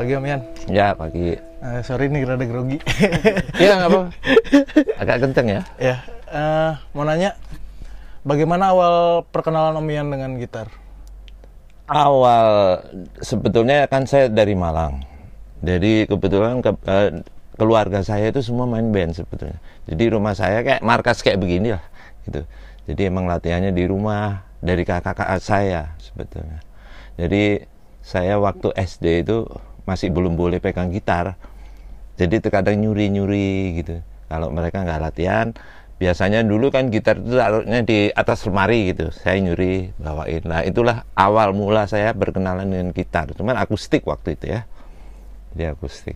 Pagi Om Yan. Ya pagi. Eh, sorry nih rada grogi. Iya nggak apa. Agak kenceng ya. ya, eh, mau nanya, bagaimana awal perkenalan Om Yan dengan gitar? Awal sebetulnya kan saya dari Malang. Jadi kebetulan ke, eh, keluarga saya itu semua main band sebetulnya. Jadi rumah saya kayak markas kayak begini lah gitu. Jadi emang latihannya di rumah dari kakak-kakak saya sebetulnya. Jadi saya waktu SD itu masih belum boleh pegang gitar. Jadi terkadang nyuri-nyuri gitu. Kalau mereka nggak latihan, biasanya dulu kan gitar itu taruhnya di atas lemari gitu. Saya nyuri bawain. Nah itulah awal mula saya berkenalan dengan gitar. Cuman akustik waktu itu ya. Jadi akustik.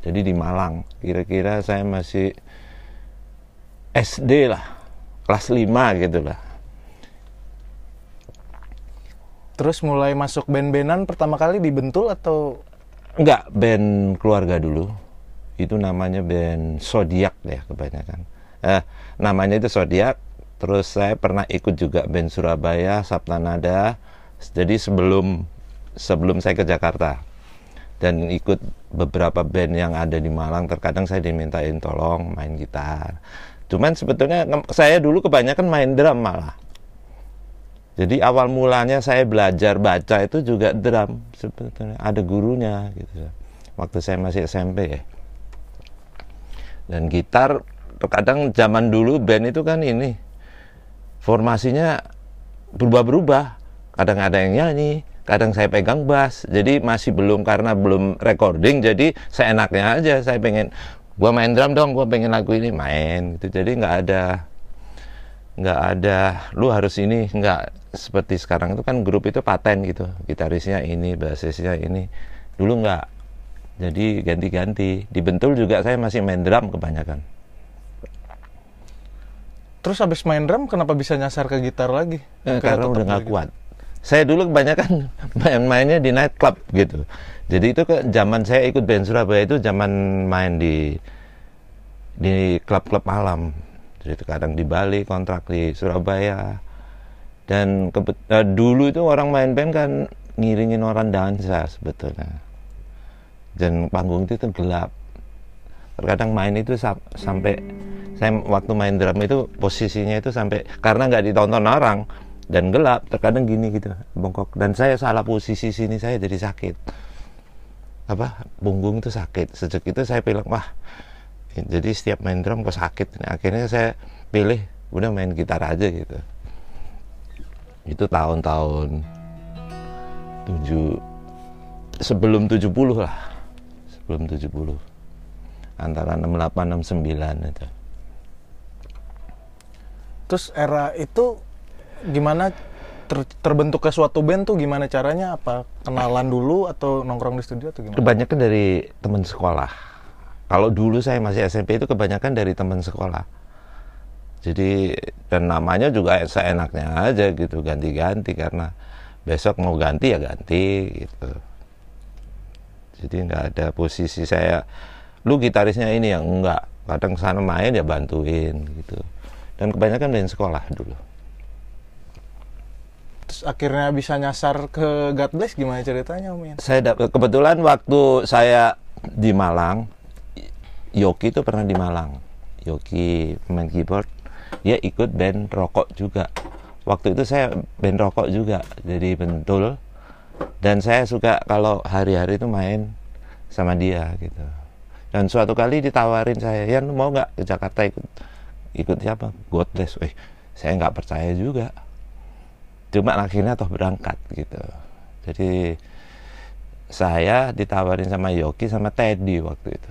Jadi di Malang, kira-kira saya masih SD lah, kelas 5 gitu lah. Terus mulai masuk band-bandan pertama kali di Bentul atau Enggak, band keluarga dulu. Itu namanya band Zodiac ya kebanyakan. Eh, namanya itu Zodiac. Terus saya pernah ikut juga band Surabaya, Saptanada. Jadi sebelum sebelum saya ke Jakarta dan ikut beberapa band yang ada di Malang terkadang saya dimintain tolong main gitar cuman sebetulnya saya dulu kebanyakan main drum malah jadi awal mulanya saya belajar baca itu juga drum sebetulnya. Ada gurunya gitu. Waktu saya masih SMP ya. Dan gitar terkadang zaman dulu band itu kan ini formasinya berubah-berubah. Kadang ada yang nyanyi kadang saya pegang bass. Jadi masih belum karena belum recording jadi saya enaknya aja saya pengen gua main drum dong gua pengen lagu ini. Main gitu. Jadi nggak ada nggak ada lu harus ini. Nggak seperti sekarang itu kan grup itu paten gitu gitarisnya ini bassisnya ini dulu nggak jadi ganti-ganti di Bentul juga saya masih main drum kebanyakan terus habis main drum kenapa bisa nyasar ke gitar lagi? Eh, karena udah nggak kuat saya dulu kebanyakan main-mainnya di night club gitu. Jadi itu ke zaman saya ikut band Surabaya itu zaman main di di klub-klub malam. Jadi kadang di Bali kontrak di Surabaya. Dan eh, dulu itu orang main band kan ngiringin orang dansa sebetulnya. Dan panggung itu tuh gelap. Terkadang main itu sa- sampai saya waktu main drum itu posisinya itu sampai karena nggak ditonton orang dan gelap terkadang gini gitu bongkok. Dan saya salah posisi sini saya jadi sakit. Apa? Punggung itu sakit. Sejak itu saya bilang wah jadi setiap main drum kok sakit akhirnya saya pilih udah main gitar aja gitu itu tahun-tahun tujuh sebelum 70 lah sebelum 70 antara 68 69 itu Terus era itu gimana ter- terbentuknya suatu band tuh gimana caranya? Apa kenalan dulu atau nongkrong di studio atau gimana? kebanyakan dari teman sekolah. Kalau dulu saya masih SMP itu kebanyakan dari teman sekolah. Jadi dan namanya juga seenaknya aja gitu ganti-ganti karena besok mau ganti ya ganti gitu. Jadi nggak ada posisi saya lu gitarisnya ini yang enggak kadang sana main ya bantuin gitu. Dan kebanyakan dari sekolah dulu. Terus akhirnya bisa nyasar ke God Bless gimana ceritanya Om Yan? saya dapat kebetulan waktu saya di Malang Yoki itu pernah di Malang Yoki pemain keyboard dia ikut band rokok juga. Waktu itu saya band rokok juga jadi bentul dan saya suka kalau hari-hari itu main sama dia gitu. Dan suatu kali ditawarin saya Yan mau nggak ke Jakarta ikut ikut siapa? Godless. Eh saya nggak percaya juga. Cuma akhirnya toh berangkat gitu. Jadi saya ditawarin sama Yoki sama Teddy waktu itu.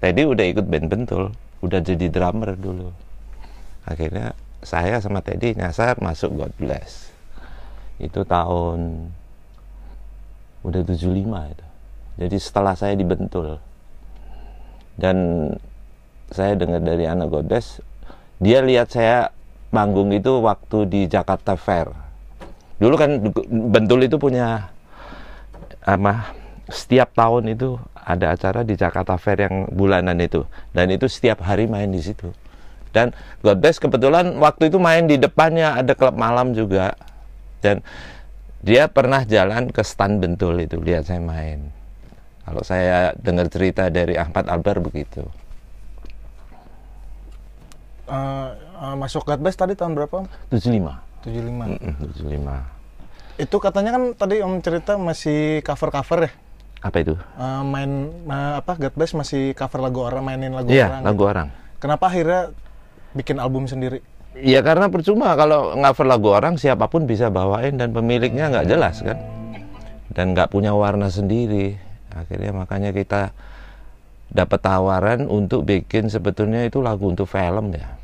Teddy udah ikut band bentul udah jadi drummer dulu akhirnya saya sama Teddy nyasar masuk God Bless. Itu tahun udah 75 itu. Jadi setelah saya dibentul. Dan saya dengar dari anak God Bless dia lihat saya manggung itu waktu di Jakarta Fair. Dulu kan Bentul itu punya apa setiap tahun itu ada acara di Jakarta Fair yang bulanan itu. Dan itu setiap hari main di situ dan God bless kebetulan waktu itu main di depannya ada klub malam juga dan dia pernah jalan ke stand Bentul itu lihat saya main Kalau saya dengar cerita dari Ahmad Albar begitu. Eh, eh, masuk God Bless tadi tahun berapa? Om? 75. 75. Mm-mm, 75. Itu katanya kan tadi Om cerita masih cover-cover ya? Apa itu? Eh, main eh, apa God Bless masih cover lagu orang, mainin lagu Iya, orang. lagu orang. Kenapa akhirnya bikin album sendiri? Ya karena percuma kalau cover lagu orang siapa pun bisa bawain dan pemiliknya nggak jelas kan? Dan nggak punya warna sendiri. Akhirnya makanya kita dapat tawaran untuk bikin sebetulnya itu lagu untuk film ya.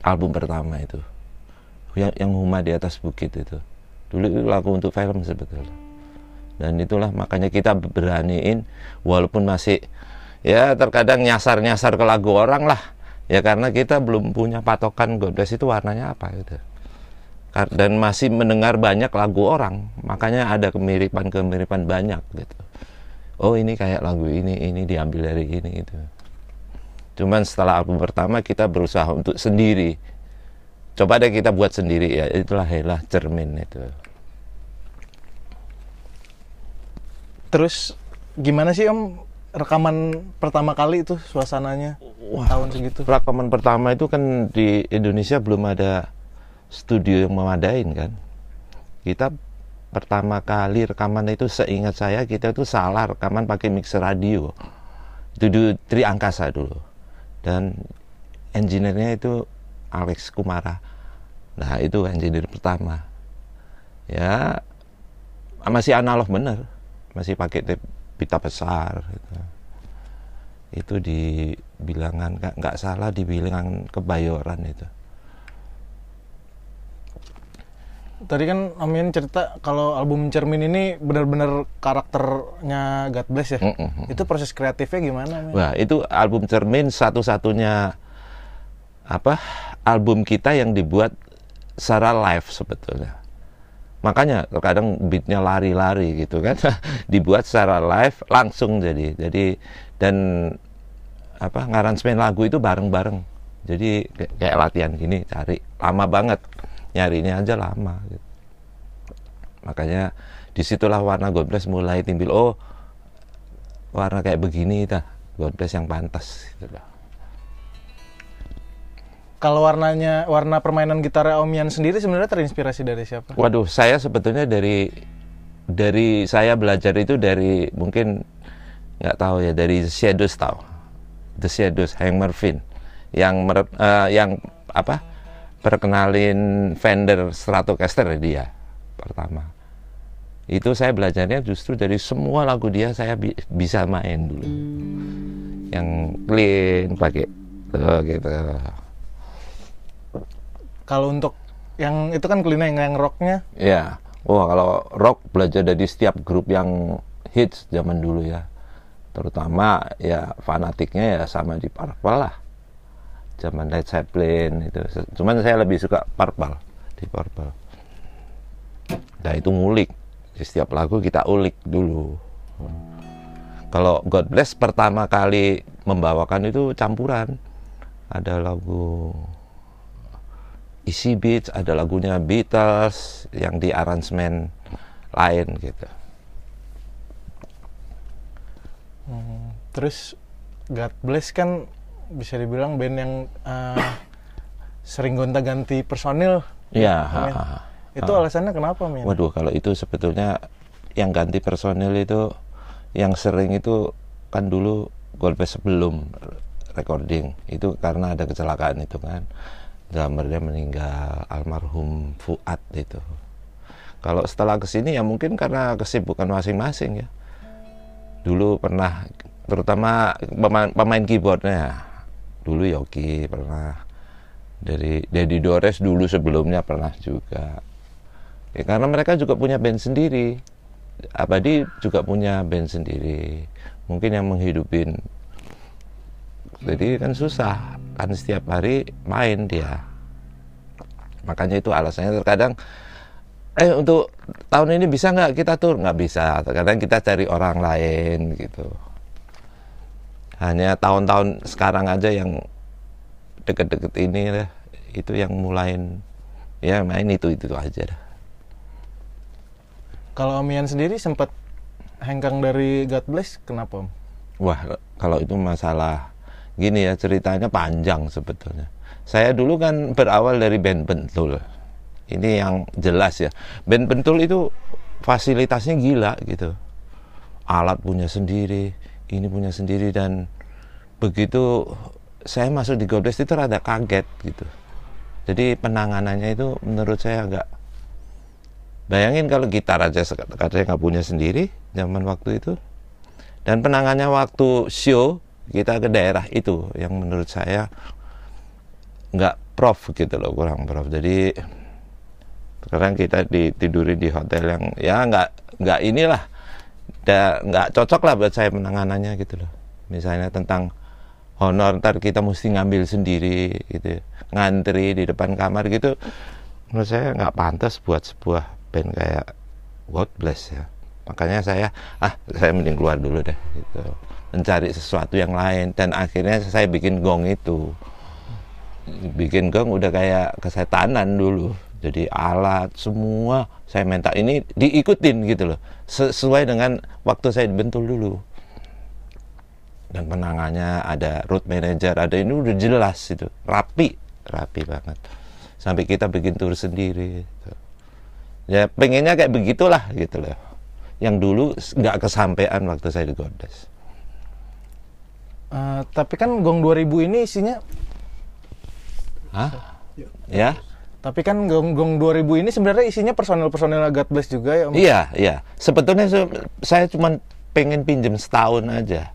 Album pertama itu. Yang yang Huma di atas bukit itu. Dulu itu lagu untuk film sebetulnya. Dan itulah makanya kita beraniin walaupun masih ya terkadang nyasar-nyasar ke lagu orang lah ya karena kita belum punya patokan God Bless itu warnanya apa gitu. Dan masih mendengar banyak lagu orang. Makanya ada kemiripan-kemiripan banyak gitu. Oh ini kayak lagu ini ini diambil dari ini gitu. Cuman setelah album pertama kita berusaha untuk sendiri. Coba deh kita buat sendiri ya. Itulah helah cermin itu. Terus gimana sih Om rekaman pertama kali itu suasananya tahun segitu? rekaman pertama itu kan di Indonesia belum ada studio yang memadain kan? Kita pertama kali rekaman itu seingat saya kita itu salah rekaman pakai mixer radio. Itu di Tri Angkasa dulu. Dan engineer-nya itu Alex Kumara. Nah itu engineer pertama. Ya masih analog bener. Masih pakai tape pita besar gitu. itu di bilangan nggak nggak salah di bilangan kebayoran itu Tadi kan Om Ian cerita kalau album Cermin ini benar-benar karakternya God Bless ya. Mm-mm. Itu proses kreatifnya gimana? Om Ian? Wah, itu album Cermin satu-satunya apa album kita yang dibuat secara live sebetulnya. Makanya terkadang beatnya lari-lari gitu kan, dibuat secara live langsung jadi. Jadi dan apa ngaransemen lagu itu bareng-bareng. Jadi kayak- latihan gini cari lama banget nyarinya aja lama. Gitu. Makanya di situlah warna God Bless mulai timbul. Oh warna kayak begini dah God Bless yang pantas gitu. Kalau warnanya warna permainan gitar Om Ian sendiri sebenarnya terinspirasi dari siapa? Waduh, saya sebetulnya dari dari saya belajar itu dari mungkin nggak tahu ya dari Shadows tahu. The Shadows, Hank Marvin yang mere- eh, yang apa? perkenalin Fender Stratocaster dia pertama. Itu saya belajarnya justru dari semua lagu dia saya bi- bisa main dulu. Yang clean pakai tuh, gitu. Kalau untuk yang itu kan kuliner yang, yang rocknya Ya, wah kalau rock belajar dari setiap grup yang hits zaman dulu ya. Terutama ya fanatiknya ya sama di Purple lah. Zaman Led Zeppelin itu. Cuman saya lebih suka Purple di Purple. Nah itu ngulik. Di setiap lagu kita ulik dulu. Kalau God Bless pertama kali membawakan itu campuran. Ada lagu Easy Beats, ada lagunya Beatles yang di aransemen lain gitu. Hmm, terus God Bless kan bisa dibilang band yang eh, sering gonta-ganti personil. Iya. Amin. ha, ha. Itu alasannya kenapa, Min? Waduh, kalau itu sebetulnya yang ganti personil itu yang sering itu kan dulu Golpe sebelum recording itu karena ada kecelakaan itu kan drummernya meninggal almarhum Fuad itu. Kalau setelah ke sini ya mungkin karena kesibukan masing-masing ya. Dulu pernah terutama pemain, pemain keyboardnya. Dulu Yoki pernah dari Dedi Dores dulu sebelumnya pernah juga. Ya, karena mereka juga punya band sendiri. Abadi juga punya band sendiri. Mungkin yang menghidupin jadi kan susah kan setiap hari main dia. Makanya itu alasannya. Terkadang eh untuk tahun ini bisa nggak kita tur? Nggak bisa. Terkadang kita cari orang lain gitu. Hanya tahun-tahun sekarang aja yang deket-deket ini lah itu yang mulain ya main itu itu aja dah. Kalau Om Ian sendiri sempat hengkang dari God Bless kenapa Om? Wah, kalau itu masalah gini ya ceritanya panjang sebetulnya. Saya dulu kan berawal dari band Bentul. Ini yang jelas ya. Band Bentul itu fasilitasnya gila gitu. Alat punya sendiri, ini punya sendiri dan begitu saya masuk di God Bless itu rada kaget gitu. Jadi penanganannya itu menurut saya agak Bayangin kalau gitar aja katanya nggak punya sendiri zaman waktu itu. Dan penangannya waktu show kita ke daerah itu yang menurut saya nggak prof gitu loh kurang prof. Jadi sekarang kita ditidurin di hotel yang ya nggak nggak inilah nggak cocok lah buat saya penanganannya gitu loh. Misalnya tentang honor ntar kita mesti ngambil sendiri gitu ngantri di depan kamar gitu menurut saya nggak pantas buat sebuah band kayak God Bless ya makanya saya ah saya mending keluar dulu deh gitu mencari sesuatu yang lain. Dan akhirnya saya bikin gong itu. Bikin gong udah kayak kesetanan dulu. Jadi alat semua saya minta ini diikutin gitu loh. Sesuai dengan waktu saya dibentul dulu. Dan penangannya ada road manager ada ini udah jelas itu. Rapi rapi banget. Sampai kita bikin tour sendiri gitu. Ya pengennya kayak begitulah gitu loh. Yang dulu nggak kesampaian waktu saya di Godes uh, tapi kan Gong 2000 ini isinya Hah? ya tapi kan Gong Gong 2000 ini sebenarnya isinya personel-personel God Bless juga ya Om? Iya, iya. Sebetulnya saya cuma pengen pinjem setahun aja.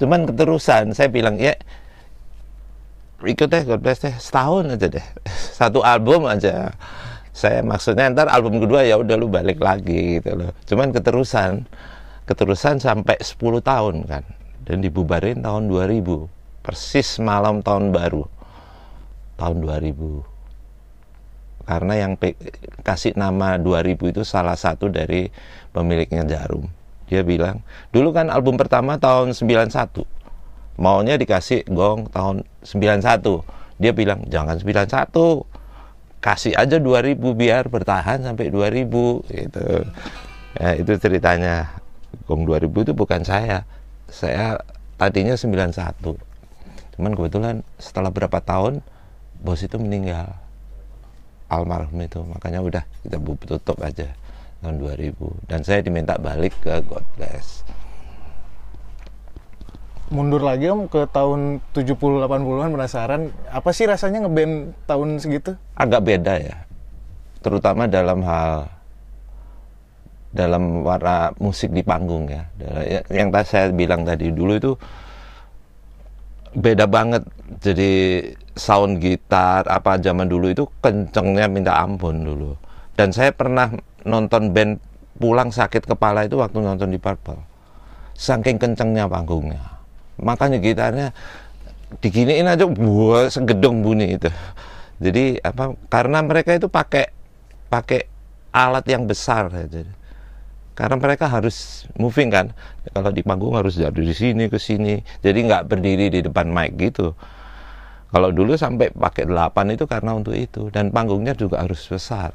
Cuman keterusan saya bilang ya ikut deh God Bless deh setahun aja deh. Satu album aja saya maksudnya ntar album kedua ya udah lu balik lagi gitu loh cuman keterusan keterusan sampai 10 tahun kan dan dibubarin tahun 2000 persis malam tahun baru. Tahun 2000 karena yang kasih nama 2000 itu salah satu dari pemiliknya Jarum. Dia bilang dulu kan album pertama tahun 91 maunya dikasih gong tahun 91 dia bilang jangan 91 kasih aja 2000 biar bertahan sampai 2000 gitu. Ya, itu ceritanya. Gong 2000 itu bukan saya. Saya tadinya 91. Cuman kebetulan setelah berapa tahun bos itu meninggal. Almarhum itu. Makanya udah kita tutup aja tahun 2000 dan saya diminta balik ke God Bless mundur lagi om ke tahun 70 80-an penasaran apa sih rasanya ngeband tahun segitu? Agak beda ya. Terutama dalam hal dalam warna musik di panggung ya. ya yang tadi saya bilang tadi dulu itu beda banget. Jadi sound gitar apa zaman dulu itu kencengnya minta ampun dulu. Dan saya pernah nonton band pulang sakit kepala itu waktu nonton di Purple. Saking kencengnya panggungnya makanya gitarnya diginiin aja buat segedong bunyi itu jadi apa karena mereka itu pakai pakai alat yang besar jadi karena mereka harus moving kan. Kalau di panggung harus dari sini ke sini. Jadi nggak berdiri di depan mic gitu. Kalau dulu sampai pakai 8 itu karena untuk itu. Dan panggungnya juga harus besar.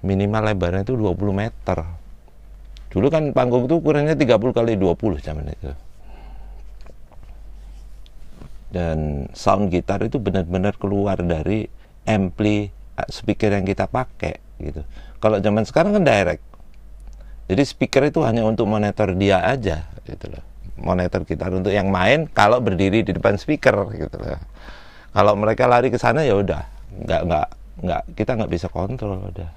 Minimal lebarnya itu 20 meter. Dulu kan panggung itu ukurannya 30 kali 20 zaman itu. Dan sound gitar itu benar-benar keluar dari ampli eh, speaker yang kita pakai gitu. Kalau zaman sekarang kan direct. Jadi speaker itu hanya untuk monitor dia aja gitu loh. Monitor gitar untuk yang main kalau berdiri di depan speaker gitu loh. Kalau mereka lari ke sana ya udah, nggak nggak nggak kita nggak bisa kontrol udah.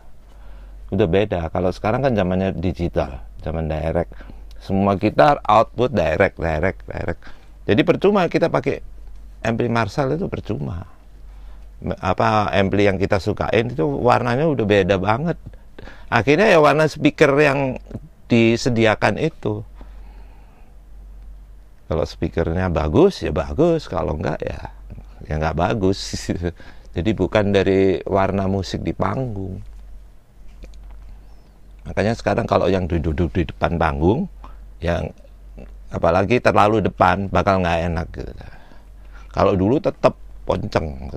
Udah beda. Kalau sekarang kan zamannya digital, zaman direct. Semua gitar output direct, direct, direct. Jadi percuma kita pakai ampli Marshall itu percuma apa ampli yang kita sukain itu warnanya udah beda banget akhirnya ya warna speaker yang disediakan itu. Kalau speakernya bagus ya bagus. Kalau enggak ya ya enggak bagus. Jadi bukan dari warna musik di panggung. Makanya sekarang kalau yang duduk di depan panggung yang apalagi terlalu depan bakal nggak enak gitu. Kalau dulu tetap ponceng.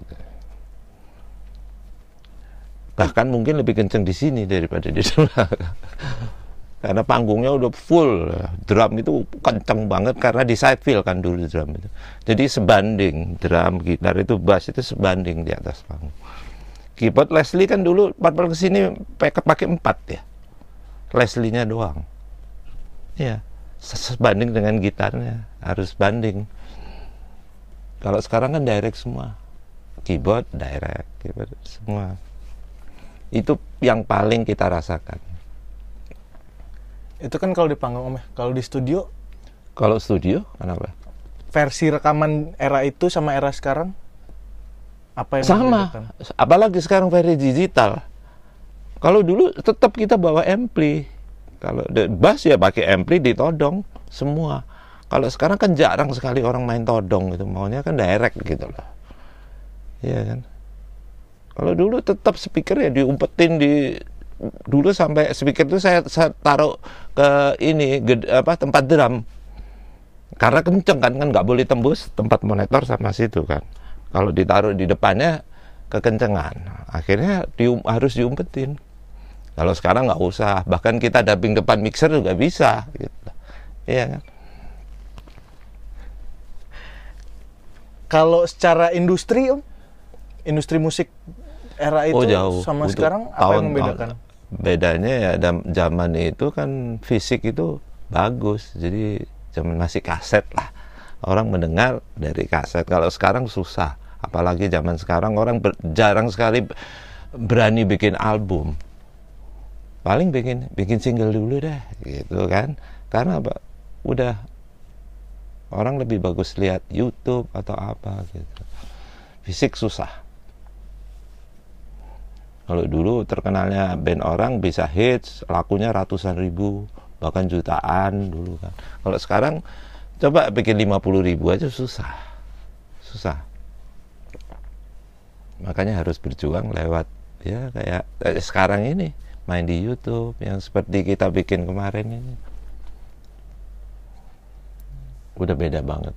Bahkan mungkin lebih kenceng di sini daripada di sana. karena panggungnya udah full. Drum itu kenceng banget karena di side kan dulu drum itu. Jadi sebanding drum gitar itu bass itu sebanding di atas panggung. Keyboard Leslie kan dulu part-part ke sini pakai pakai empat ya. Leslie-nya doang. Ya sebanding dengan gitarnya. Harus banding. Kalau sekarang kan direct semua. Keyboard direct. Keyboard semua itu yang paling kita rasakan. Itu kan kalau di panggung Om ya. Kalau di studio? Kalau studio kenapa? Versi rekaman era itu sama era sekarang? Apa yang sama. membedakan? apalagi sekarang versi digital. Kalau dulu tetap kita bawa ampli kalau bass ya pakai ampli ditodong semua. Kalau sekarang kan jarang sekali orang main todong gitu. Maunya kan direct gitu loh. Iya kan kalau dulu tetap speaker ya diumpetin di dulu sampai speaker itu saya, saya taruh ke ini ged- apa tempat drum. Karena kenceng kan kan nggak boleh tembus tempat monitor sama situ kan. Kalau ditaruh di depannya kekencengan. Akhirnya dium- harus diumpetin. Kalau sekarang nggak usah. Bahkan kita dubbing depan mixer juga bisa gitu. Iya kan? Kalau secara industri industri musik era itu oh jauh. sama Untuk sekarang apa tahun- yang membedakan? tahun- bedanya ya zaman itu kan fisik itu bagus. Jadi zaman masih kaset lah. Orang mendengar dari kaset. Kalau sekarang susah. Apalagi zaman sekarang orang ber- jarang sekali berani bikin album. Paling bikin bikin single dulu deh gitu kan. Karena apa? Udah orang lebih bagus lihat YouTube atau apa gitu. Fisik susah kalau dulu terkenalnya band orang bisa hits, lakunya ratusan ribu, bahkan jutaan dulu kan. Kalau sekarang coba bikin 50 ribu aja susah. Susah. Makanya harus berjuang lewat ya kayak eh, sekarang ini main di YouTube yang seperti kita bikin kemarin ini. Udah beda banget.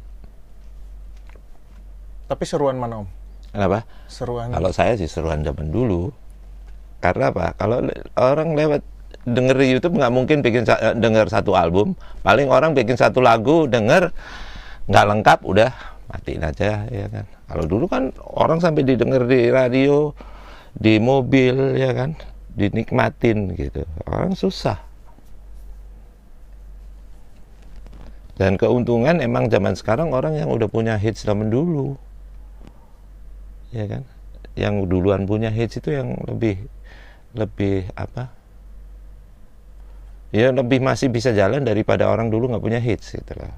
Tapi seruan mana Om? Kenapa? Seruan Kalau saya sih seruan zaman dulu. Karena apa? Kalau orang lewat denger di YouTube nggak mungkin bikin sa- eh, denger satu album. Paling orang bikin satu lagu denger nggak lengkap udah matiin aja ya kan. Kalau dulu kan orang sampai didengar di radio, di mobil ya kan, dinikmatin gitu. Orang susah. Dan keuntungan emang zaman sekarang orang yang udah punya hits zaman dulu. Ya kan? Yang duluan punya hits itu yang lebih lebih apa? Ya lebih masih bisa jalan daripada orang dulu nggak punya hits gitu lah.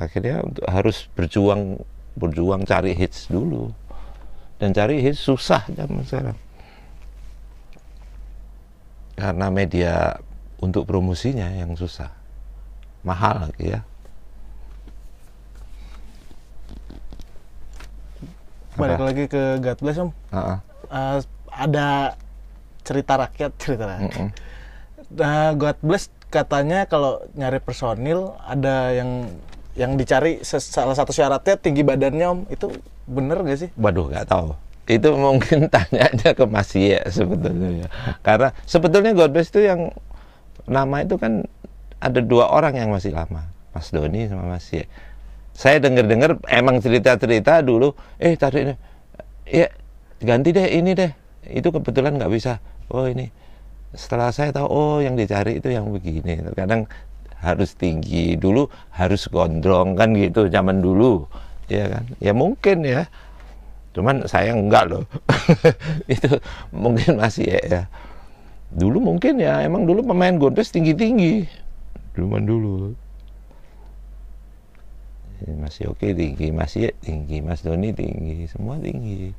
Akhirnya untuk harus berjuang berjuang cari hits dulu. Dan cari hits susah zaman sekarang. Karena media untuk promosinya yang susah. Mahal lagi ya. balik Apa? lagi ke God Bless Om. Heeh. Eh, ada cerita rakyat cerita rakyat. Mm-mm. Nah, God Bless katanya kalau nyari personil ada yang yang dicari salah satu syaratnya tinggi badannya Om. Itu bener gak sih? Waduh, nggak tahu. Itu mungkin tanya aja ke Mas Ye sebetulnya. ya. Karena sebetulnya God Bless itu yang nama itu kan ada dua orang yang masih lama, Mas Doni sama Mas Ye. Saya dengar-dengar emang cerita-cerita dulu, eh tadi ini, ya ganti deh ini deh. Itu kebetulan nggak bisa. Oh ini. Setelah saya tahu, oh yang dicari itu yang begini. Kadang harus tinggi dulu, harus gondrong kan gitu zaman dulu, ya kan? Ya mungkin ya. Cuman saya enggak loh. itu mungkin masih ya, ya. Dulu mungkin ya, emang dulu pemain Godbes tinggi-tinggi. Cuman dulu. Ya, Mas Yoki tinggi, Mas Ye tinggi, Mas Doni tinggi, semua tinggi.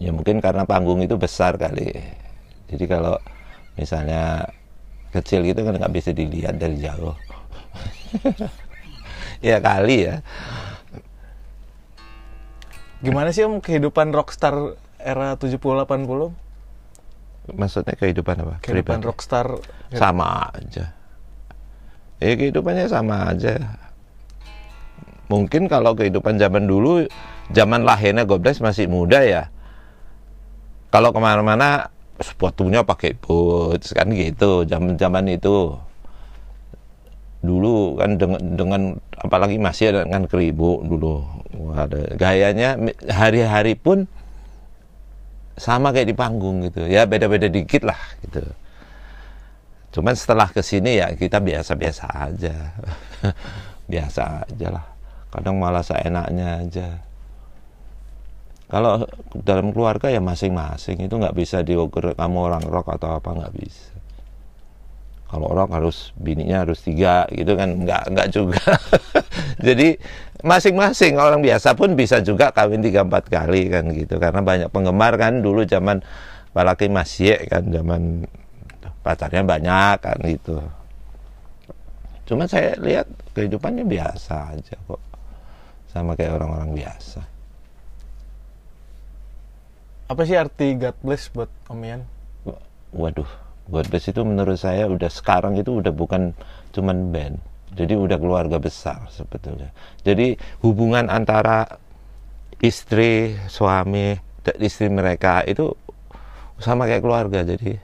Ya mungkin karena panggung itu besar kali. Jadi kalau misalnya kecil gitu kan nggak bisa dilihat dari jauh. ya kali ya. Gimana sih Om kehidupan rockstar era 70-80? Maksudnya kehidupan apa? Kehidupan Pribadi. rockstar sama aja. Ya kehidupannya sama aja. Mungkin kalau kehidupan zaman dulu, zaman lahirnya Gobles masih muda ya. Kalau ke mana-mana sepatunya pakai boots kan gitu. Zaman zaman itu dulu kan dengan dengan apalagi masih ada kan keribu dulu. Ada gayanya hari-hari pun sama kayak di panggung gitu. Ya beda-beda dikit lah gitu. Cuman setelah ke sini ya kita biasa-biasa aja. Biasa aja lah. Kadang malah seenaknya aja kalau dalam keluarga ya masing-masing. Itu nggak bisa diukur kamu orang rock atau apa nggak bisa. Kalau orang harus bininya harus tiga gitu kan. Nggak nggak juga. Jadi masing-masing. Orang biasa pun bisa juga kawin tiga empat kali kan gitu. Karena banyak penggemar kan dulu zaman apalagi masih kan zaman pacarnya banyak kan gitu. Cuma saya lihat kehidupannya biasa aja kok. Sama kayak orang-orang biasa apa sih arti God bless buat Om Ian? Waduh, God Bless itu menurut saya udah sekarang itu udah bukan cuman band. Jadi udah keluarga besar sebetulnya. Jadi hubungan antara istri, suami, istri mereka itu sama kayak keluarga. Jadi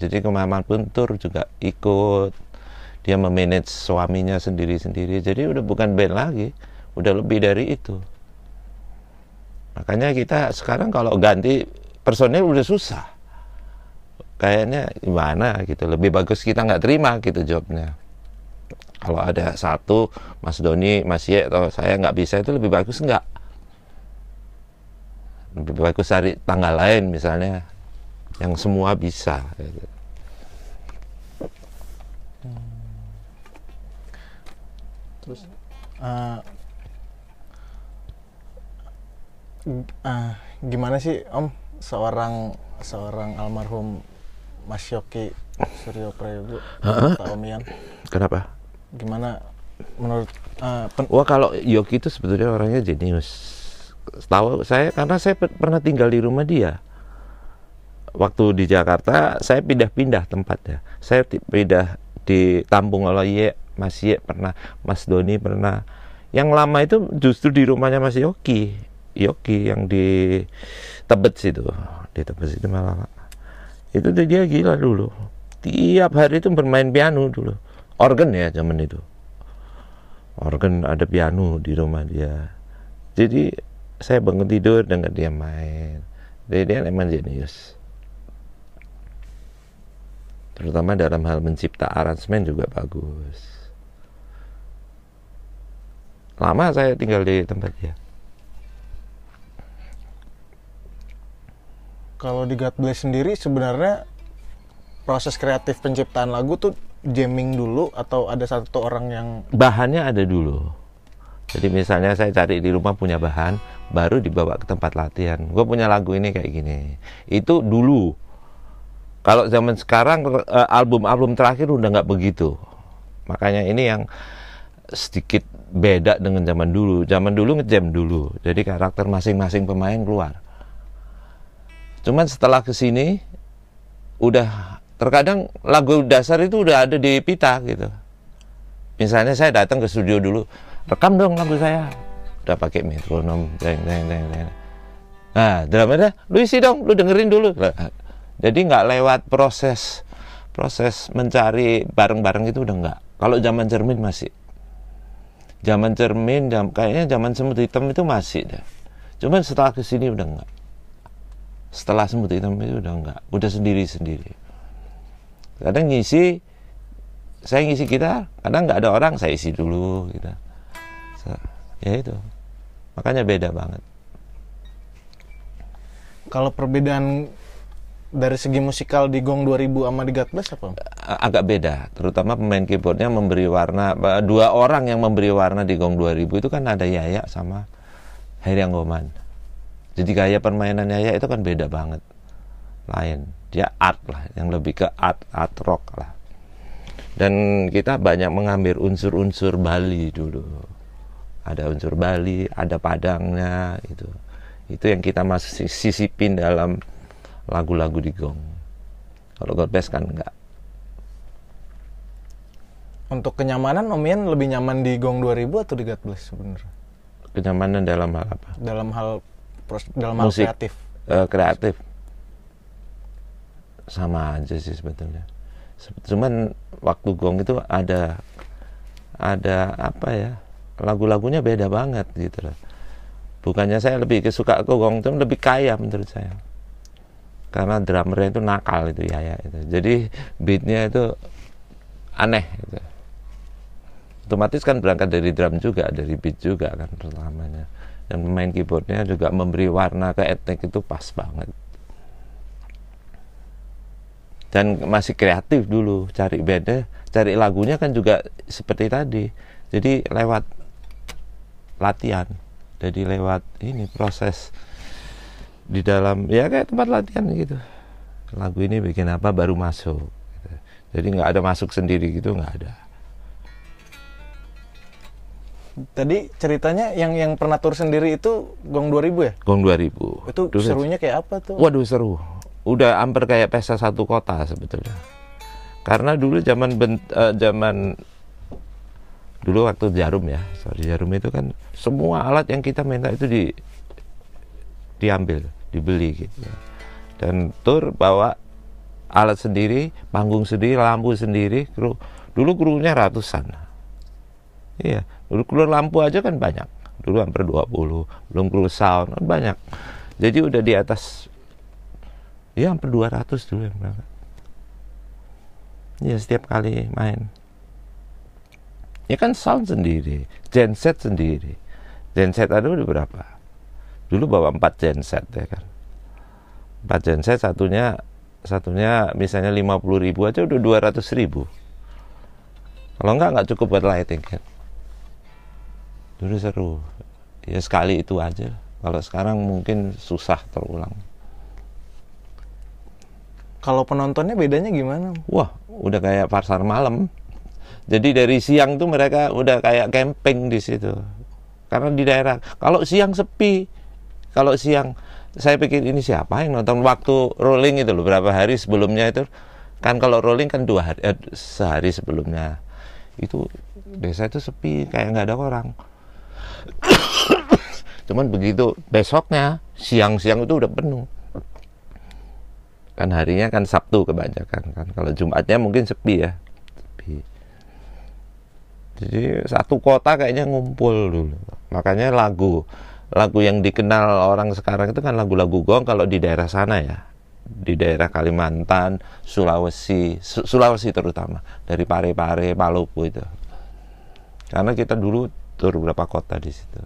jadi ke mana pun tur juga ikut. Dia memanage suaminya sendiri-sendiri. Jadi udah bukan band lagi, udah lebih dari itu. Makanya kita sekarang kalau ganti personil udah susah. Kayaknya gimana gitu lebih bagus kita nggak terima gitu jobnya. Kalau ada satu Mas Doni Mas Ye atau saya nggak bisa itu lebih bagus nggak? Lebih bagus cari tanggal lain misalnya yang semua bisa gitu. terus uh, uh, gimana sih Om seorang seorang almarhum Mas Yoki Suryo Prayogo Pak Omian. Kenapa? Gimana menurut uh, pen- Wah kalau Yoki itu sebetulnya orangnya jenius. Tahu saya karena saya pernah tinggal di rumah dia. Waktu di Jakarta saya pindah-pindah tempatnya. Saya pindah di Tampung oleh Ye, Mas Ye pernah, Mas Doni pernah. Yang lama itu justru di rumahnya Mas Yoki. Yoki yang di Tebet situ. Di Tebet situ malah itu dia gila dulu. Tiap hari itu bermain piano dulu. Organ ya zaman itu. Organ ada piano di rumah dia. Jadi saya bangun tidur dengan dia main. Jadi dia emang jenius. Terutama dalam hal mencipta aransemen juga bagus. Lama saya tinggal di tempat dia kalau di God Bless sendiri sebenarnya proses kreatif penciptaan lagu tuh jamming dulu atau ada satu orang yang bahannya ada dulu. Jadi misalnya saya cari di rumah punya bahan baru dibawa ke tempat latihan. Gue punya lagu ini kayak gini. Itu dulu. Kalau zaman sekarang eh, album-album terakhir udah nggak begitu. Makanya ini yang sedikit beda dengan zaman dulu. Zaman dulu ngejam dulu. Jadi karakter masing-masing pemain keluar Cuman setelah ke sini udah terkadang lagu dasar itu udah ada di pita gitu. Misalnya saya datang ke studio dulu, rekam dong lagu saya. Udah pakai metronom, deng, deng, deng, deng. Nah, drummernya, lu isi dong, lu dengerin dulu. Jadi nggak lewat proses proses mencari bareng-bareng itu udah nggak. Kalau zaman cermin masih. Zaman cermin, jam, kayaknya zaman semut hitam itu masih deh. Cuman setelah ke sini udah nggak setelah semut hitam itu udah enggak. Udah sendiri sendiri kadang ngisi saya ngisi kita kadang nggak ada orang saya isi dulu gitu. Ya itu. Makanya beda banget. Kalau perbedaan dari segi musikal di Gong 2000 sama di God Bless apa? Agak beda, terutama pemain keyboardnya memberi warna dua orang yang memberi warna di Gong 2000 itu kan ada Yaya sama Heri Anggoman jadi gaya permainannya ya itu kan beda banget. Lain. Dia art lah, yang lebih ke art, art rock lah. Dan kita banyak mengambil unsur-unsur Bali dulu. Ada unsur Bali, ada Padangnya itu. Itu yang kita masih sisipin dalam lagu-lagu di Gong. Kalau God Bless kan enggak. Untuk kenyamanan Om Ian lebih nyaman di Gong 2000 atau di God Bless sebenarnya? Kenyamanan dalam hal apa? Dalam hal dalam hal Musik, kreatif? Uh, kreatif. sama aja sih sebetulnya. Se- cuman waktu gong itu ada ada apa ya lagu-lagunya beda banget gitu loh. Bukannya saya lebih suka ke gong itu lebih kaya menurut saya. Karena drummernya itu nakal itu ya ya itu. Jadi beatnya itu aneh gitu. Otomatis kan berangkat dari drum juga dari beat juga kan pertamanya dan pemain keyboardnya juga memberi warna ke etnik itu pas banget. Dan masih kreatif dulu cari bandnya cari lagunya kan juga seperti tadi. Jadi lewat latihan jadi lewat ini proses di dalam ya kayak tempat latihan gitu. Lagu ini bikin apa baru masuk. Jadi nggak ada masuk sendiri gitu nggak ada Tadi ceritanya yang yang pernah tur sendiri itu Gong 2000 ya? gong 2000 Itu Dulu- serunya kayak apa tuh? Waduh seru. Udah hampir kayak pesta satu kota sebetulnya. Karena dulu zaman ben- eh, zaman dulu waktu jarum ya, sorry jarum itu kan semua alat yang kita minta itu di diambil, dibeli gitu. Dan tur bawa alat sendiri, panggung sendiri, lampu sendiri, kru. Dulu krunya ratusan. Iya, dulu kru lampu aja kan banyak. Dulu hampir 20, belum kru sound, kan banyak. Jadi udah di atas ya hampir 200 dulu yang berangkat. Ya setiap kali main. Ya kan sound sendiri, genset sendiri. Genset ada udah berapa? Dulu bawa 4 genset ya kan. 4 genset satunya satunya misalnya 50 ribu aja udah 200 ribu. Kalau enggak nggak cukup buat lighting kan. Dulu seru. Ya sekali itu aja. Kalau sekarang mungkin susah terulang. Kalau penontonnya bedanya gimana? Wah, udah kayak pasar malam. Jadi dari siang tuh mereka udah kayak camping di situ. Karena di daerah, kalau siang sepi, kalau siang saya pikir ini siapa yang nonton waktu rolling itu loh berapa hari sebelumnya itu kan kalau rolling kan dua hari eh, sehari sebelumnya itu desa itu sepi kayak nggak ada orang cuman begitu besoknya siang-siang itu udah penuh. Kan harinya kan Sabtu kebanyakan kan. Kalau Jumatnya mungkin sepi ya. Sepi. Jadi satu kota kayaknya ngumpul dulu. Makanya lagu lagu yang dikenal orang sekarang itu kan lagu-lagu gong kalau di daerah sana ya. Di daerah Kalimantan Sulawesi Su- Sulawesi terutama. Dari Pare-Pare Maluku itu. Karena kita dulu tur beberapa kota di situ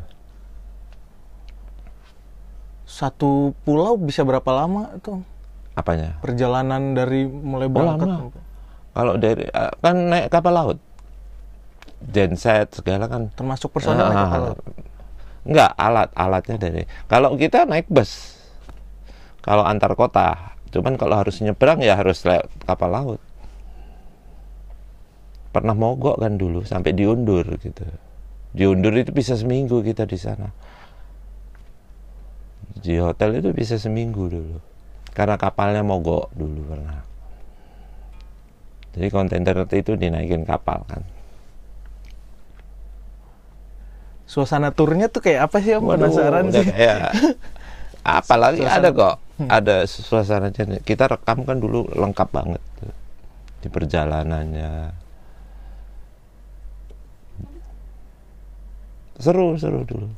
Satu pulau bisa berapa lama tuh? apanya Perjalanan dari mulai Oh, berangkat lama. kalau dari eh, kan naik kapal laut genset segala kan termasuk personel naik Ah, kapal laut. Enggak, alat-alatnya dari. Kalau kita naik bus. Kalau antar kota. Cuman kalau harus nyebrang ya harus lewat kapal laut. Pernah mogok kan dulu sampai diundur gitu. Diundur itu bisa seminggu kita di sana. Di hotel itu bisa seminggu dulu. Karena kapalnya mogok dulu pernah. Jadi kontainer itu dinaikin kapal kan. Suasana turnya tuh kayak apa sih? Om? Waduh, Penasaran sih. apalagi Suasana- ada kok ada suasananya kita rekam kan dulu lengkap banget tuh. di perjalanannya seru seru dulu.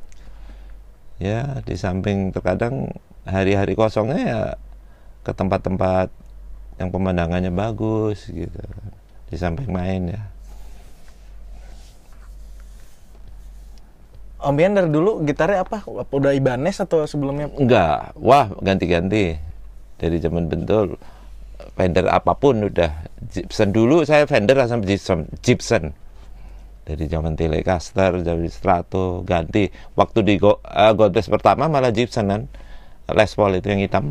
Ya di samping terkadang hari-hari kosongnya ya ke tempat-tempat yang pemandangannya bagus gitu. Di samping main ya. Om Ian dari dulu gitarnya apa? Apa Udah Ibanez atau sebelumnya? Enggak, wah ganti-ganti. Dari zaman bentul Fender apa pun udah. Gibson dulu saya Fender sama Gibson, Gibson. Dari zaman Telecaster, dari Strato ganti. Waktu di Go, uh, God Bless pertama malah Gibson kan? Les Paul itu yang hitam.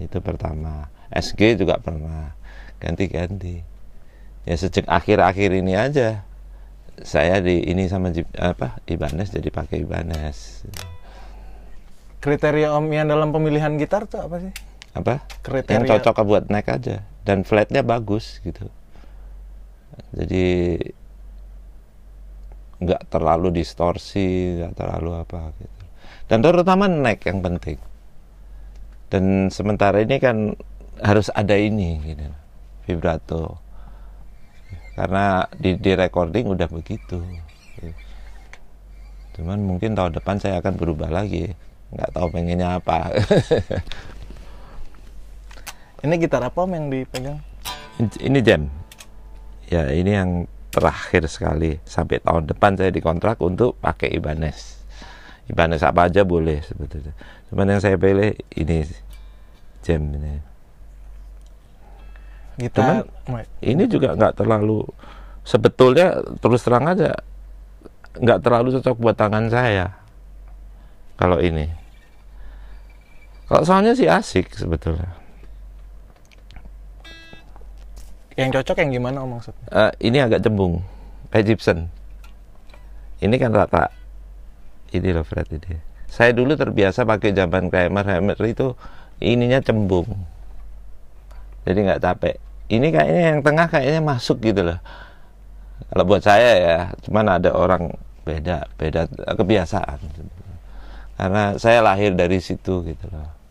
Itu pertama. SG juga pernah. Ganti-ganti. Ya sejak akhir-akhir ini aja saya di ini sama Jeep- apa Ibanez jadi pakai Ibanez. Kriteria Om Ian dalam pemilihan gitar tuh apa sih? apa? Kriteria. yang cocok buat naik aja. Dan flatnya bagus gitu. Jadi nggak terlalu distorsi nggak terlalu apa gitu. Dan terutama naik yang penting. Dan sementara ini kan harus ada ini gitu vibrato. Karena di, di recording udah begitu. Cuman mungkin tahun depan saya akan berubah lagi. Nggak tahu pengennya apa. Ini gitar apa Om yang dipegang? ini jam. Ya ini yang terakhir sekali sampai tahun depan saya dikontrak untuk pakai Ibanez. Ibanez apa aja boleh sebetulnya. Cuman yang saya pilih ini jam ini. Gitar. ini juga nggak terlalu sebetulnya terus terang aja nggak terlalu cocok buat tangan saya kalau ini. Kalau soalnya sih asik sebetulnya Yang cocok yang gimana Om maksudnya? Eh, ini agak cembung. Kayak Gibson. Ini kan rata. Ini loh Fred ini. Saya dulu terbiasa pakai zaman Kramer Hammer itu ininya cembung. Jadi nggak capek. Ini kayaknya yang tengah kayaknya masuk gitu loh. Kalau buat saya ya cuman ada orang beda beda kebiasaan. Karena saya lahir dari situ gitu loh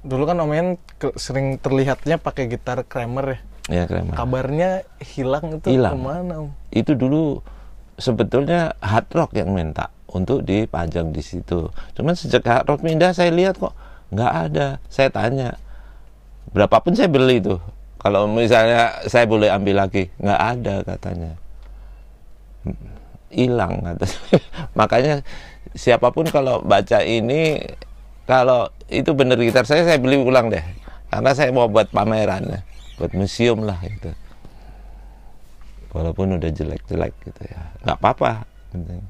Dulu kan Om Ian ke- sering terlihatnya pakai gitar Kramer ya. ya Kramer Kabarnya hilang itu Hilang. ke mana Om? itu dulu sebetulnya hard rock yang minta untuk dipajang di situ. Cuman sejak hard rock pindah saya lihat kok nggak ada. Saya tanya berapapun saya beli itu. Kalau misalnya saya boleh ambil lagi, nggak ada katanya. Hilang katanya. Makanya siapa pun kalau baca ini kalau itu bener gitar saya saya beli ulang deh. Karena saya mau buat pameran ya, buat museum lah itu walaupun udah jelek-jelek gitu ya. Nggak apa-apa penting.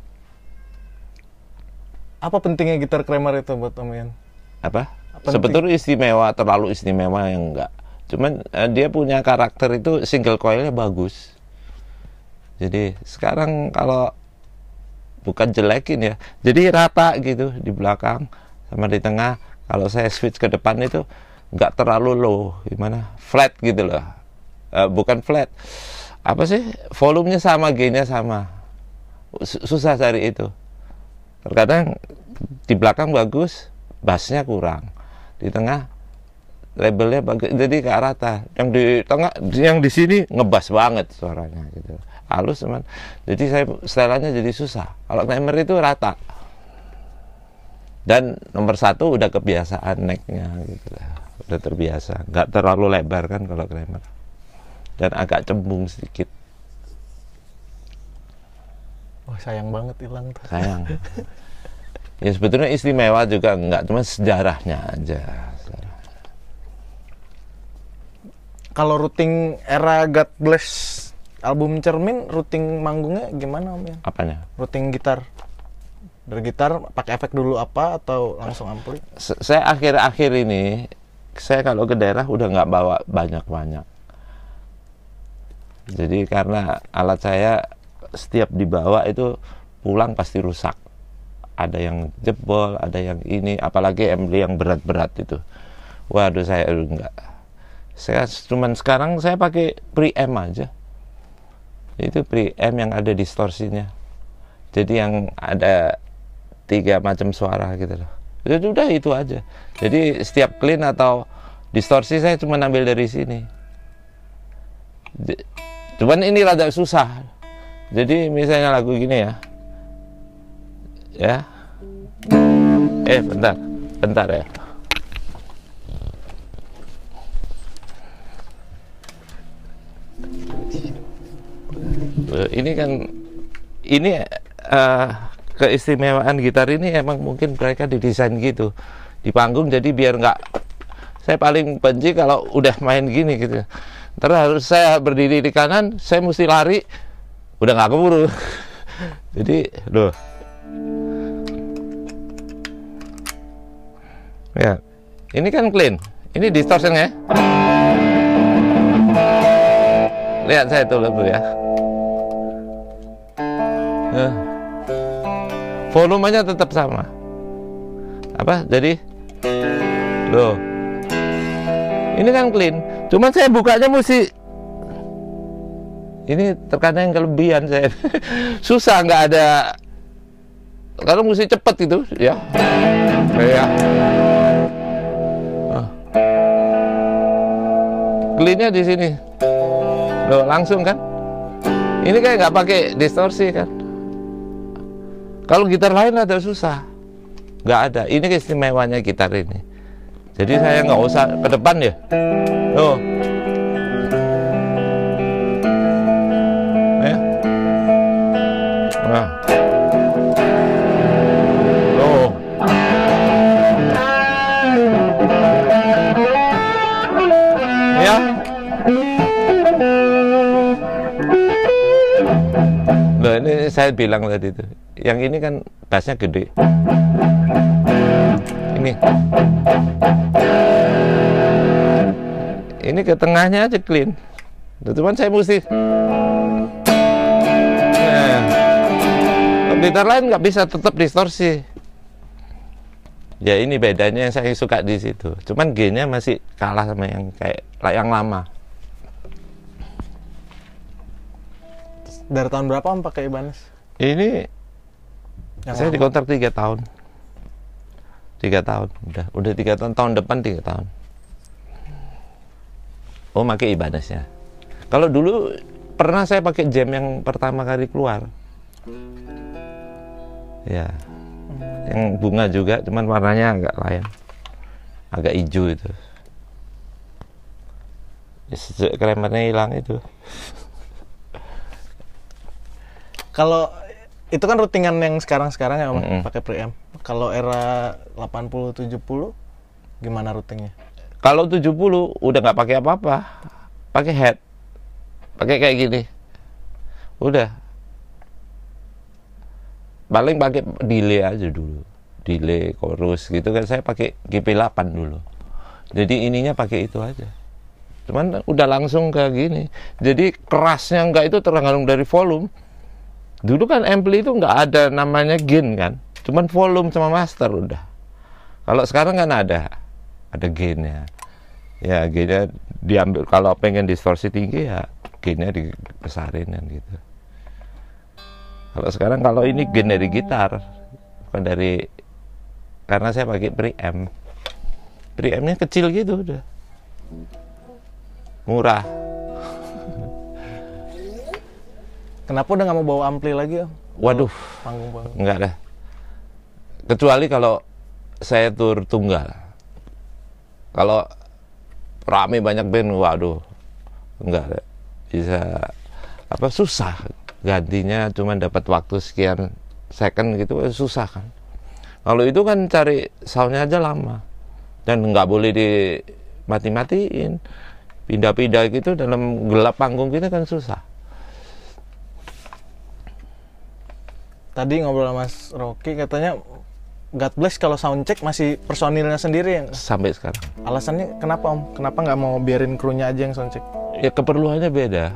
Apa pentingnya gitar Kramer itu buat Om Ian? apa? Penting. sebetulnya istimewa terlalu istimewa yang enggak cuman eh, dia punya karakter itu single coilnya bagus. Jadi sekarang kalau bukan jelekin ya jadi rata gitu di belakang sama di tengah kalau saya switch ke depan itu nggak terlalu low gimana? Flat gitu loh. Eh, bukan flat. Apa sih? Volumenya sama gainnya sama. Su- susah cari itu. Terkadang di belakang bagus bassnya kurang. Di tengah labelnya bagus jadi ke rata yang di tengah yang di sini ngebas banget suaranya gitu. Halus teman jadi saya setelannya jadi susah. Kalau Kramer itu rata dan nomor satu udah kebiasaan necknya gitu lah. Udah terbiasa. Nggak terlalu lebar kan kalau Kramer. Dan agak cembung sedikit. Wah sayang banget hilang tuh. sayang. Ya sebetulnya istimewa juga enggak cuma sejarahnya aja. Kalau routing era God Bless album Cermin, routing manggungnya gimana Om Ian? apanya? Routing gitar. Dari gitar pakai efek dulu apa atau langsung ampli? Saya akhir-akhir ini saya kalau ke daerah udah nggak bawa banyak-banyak. Jadi karena alat saya setiap dibawa itu pulang pasti rusak. Ada yang jebol ada yang ini apalagi MD yang berat-berat itu. Waduh saya enggak saya cuman sekarang saya pakai preamp aja. Itu preamp yang ada distorsinya. Jadi yang ada tiga macam suara gitu loh. Itu udah itu aja. Jadi setiap clean atau distorsi saya cuma ambil dari sini. Cuman ini rada susah. Jadi misalnya lagu gini ya. Ya. Eh bentar. Bentar ya. Eh, ini kan ini eh, keistimewaan gitar ini emang mungkin mereka didesain gitu. Di panggung jadi biar nggak saya paling benci kalau udah main gini gitu. Terus harus saya berdiri di kanan saya mesti lari udah nggak keburu. Jadi loh. Ya ini kan clean. Ini distortion ya. Lihat saya tuh dulu ya. Nah volumenya tetap sama. Apa? Jadi loh. Ini kan clean. Cuman saya bukanya mesti ini terkadang yang kelebihan saya. Susah nggak ada kalau mesti cepet itu, ya. Ya oh. cleannya di sini. Loh langsung kan? Ini kayak nggak pakai distorsi kan? Kalau gitar lain ada susah. Nggak ada. Ini keistimewanya gitar ini. Jadi saya nggak usah ke depan ya. Tuh. Ya nah. Tuh. Ya Loh ini saya bilang tadi itu yang ini kan bassnya gede. Ini. Ini ke tengahnya aja clean. Cuman saya mesti. Nah gitar lain nggak bisa tetap distorsi. Ya ini bedanya yang saya suka di situ. Cuman G-nya masih kalah sama yang kayak yang lama. Dari tahun berapa om pakai Ibanez? ini Yang saya dikontrak tiga tahun. Tiga tahun udah. Udah tiga tahun tahun depan tiga tahun. Oh pakai Ibaneznya kalau dulu pernah saya pakai jam yang pertama kali keluar. Ya. Yang bunga juga cuman warnanya agak lain. Agak hijau itu. Ya, sejak kremernya hilang itu. Kalau itu kan routingan yang sekarang-sekarang ya om Mm-mm. pakai preamp. Kalau era 80 70 gimana routingnya? Kalau 70 udah nggak pakai apa-apa, pakai head, pakai kayak gini, udah. Paling pakai delay aja dulu, delay, chorus gitu kan saya pakai GP8 dulu. Jadi ininya pakai itu aja. Cuman udah langsung kayak gini. Jadi kerasnya nggak itu tergantung dari volume. Dulu kan ampli itu nggak ada namanya gain kan, cuman volume sama master udah. Kalau sekarang kan ada, ada gainnya. Ya gainnya diambil kalau pengen distorsi tinggi ya gainnya dibesarin kan gitu. Kalau sekarang kalau ini gain dari gitar, bukan dari karena saya pakai preamp. Preampnya kecil gitu udah, murah. Kenapa udah nggak mau bawa ampli lagi om? Waduh, Panggung-panggung. Enggak dah. Kecuali kalau saya tur tunggal. Kalau rame banyak band, waduh, enggak deh. Bisa apa susah gantinya cuma dapat waktu sekian second gitu susah kan. Kalau itu kan cari soundnya aja lama dan nggak boleh di mati-matiin pindah-pindah gitu dalam gelap panggung kita kan susah. Tadi ngobrol sama Mas Rocky katanya God bless kalau soundcheck masih personilnya sendiri yang sampai sekarang. alasannya kenapa om? Kenapa nggak mau biarin krunya aja yang soundcheck? ya keperluannya beda.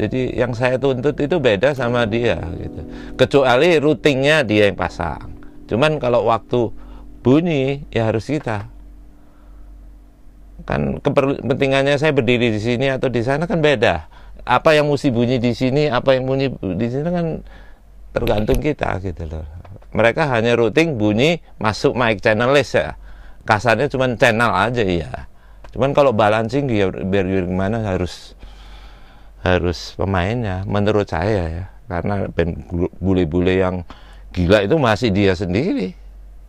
Jadi yang saya tuntut itu beda sama dia gitu. Kecuali routingnya dia yang pasang. Cuman kalau waktu bunyi ya harus kita. Kan kepentingannya saya berdiri di sini atau di sana kan beda. Apa yang mesti bunyi di sini, apa yang bunyi di sini kan tergantung kita gitu loh. Mereka hanya routing bunyi masuk mic channel list ya. Kasarnya cuma channel aja ya. Cuman kalau balancing dia biar biar gimana harus harus pemainnya menurut saya ya. Karena band bule-bule yang gila itu masih dia sendiri.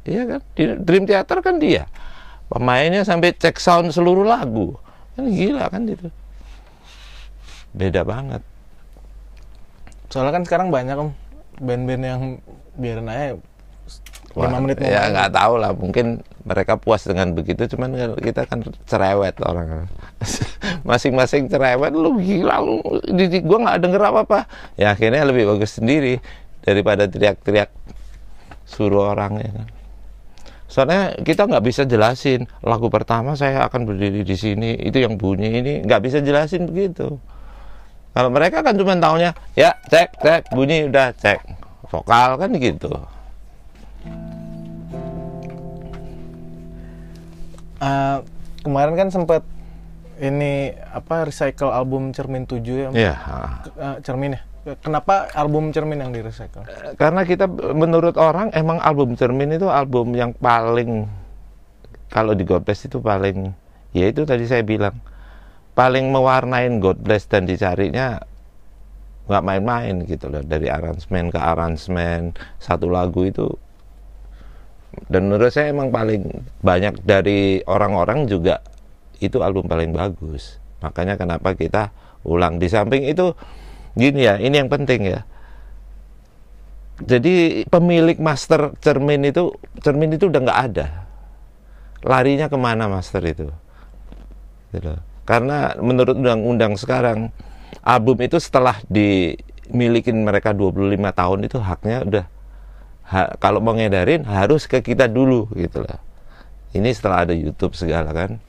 Iya kan? Di Dream Theater kan dia. Pemainnya sampai cek sound seluruh lagu. Kan gila kan itu. Beda banget. Soalnya kan sekarang banyak om band-band yang biarin aja Wah, lima menit ya nggak tahu lah mungkin mereka puas dengan begitu cuman kan kita kan cerewet orang. Masing-masing cerewet lu gila lu di, di- gua nggak denger apa apa ya akhirnya lebih bagus sendiri daripada teriak-teriak suruh orang ya kan. Soalnya kita nggak bisa jelasin lagu pertama saya akan berdiri di sini itu yang bunyi ini nggak bisa jelasin begitu kalau mereka kan cuma taunya ya cek cek bunyi udah cek. Vokal kan gitu. Eh, kemarin kan sempat ini apa recycle album Cermin 7 ya Om? ya Eh, Cermin ya? Kenapa album Cermin yang di recycle karena kita menurut orang emang album Cermin itu album yang paling kalau di Godbless itu paling ya itu tadi saya bilang paling mewarnain God Bless dan dicarinya nggak main-main gitu loh. Dari aransemen ke aransemen satu lagu itu. Dan menurut saya emang paling banyak dari orang-orang juga itu album paling bagus. Makanya kenapa kita ulang. Di samping itu gini ya ini yang penting ya. Jadi pemilik master cermin itu cermin itu udah nggak ada. Larinya ke mana master itu? Gitu. Karena menurut undang-undang sekarang album itu setelah dimiliki mereka 25 tahun itu haknya udah ha, kalau mau ngedarin harus ke kita dulu gitu loh. Ini setelah ada YouTube segala kan.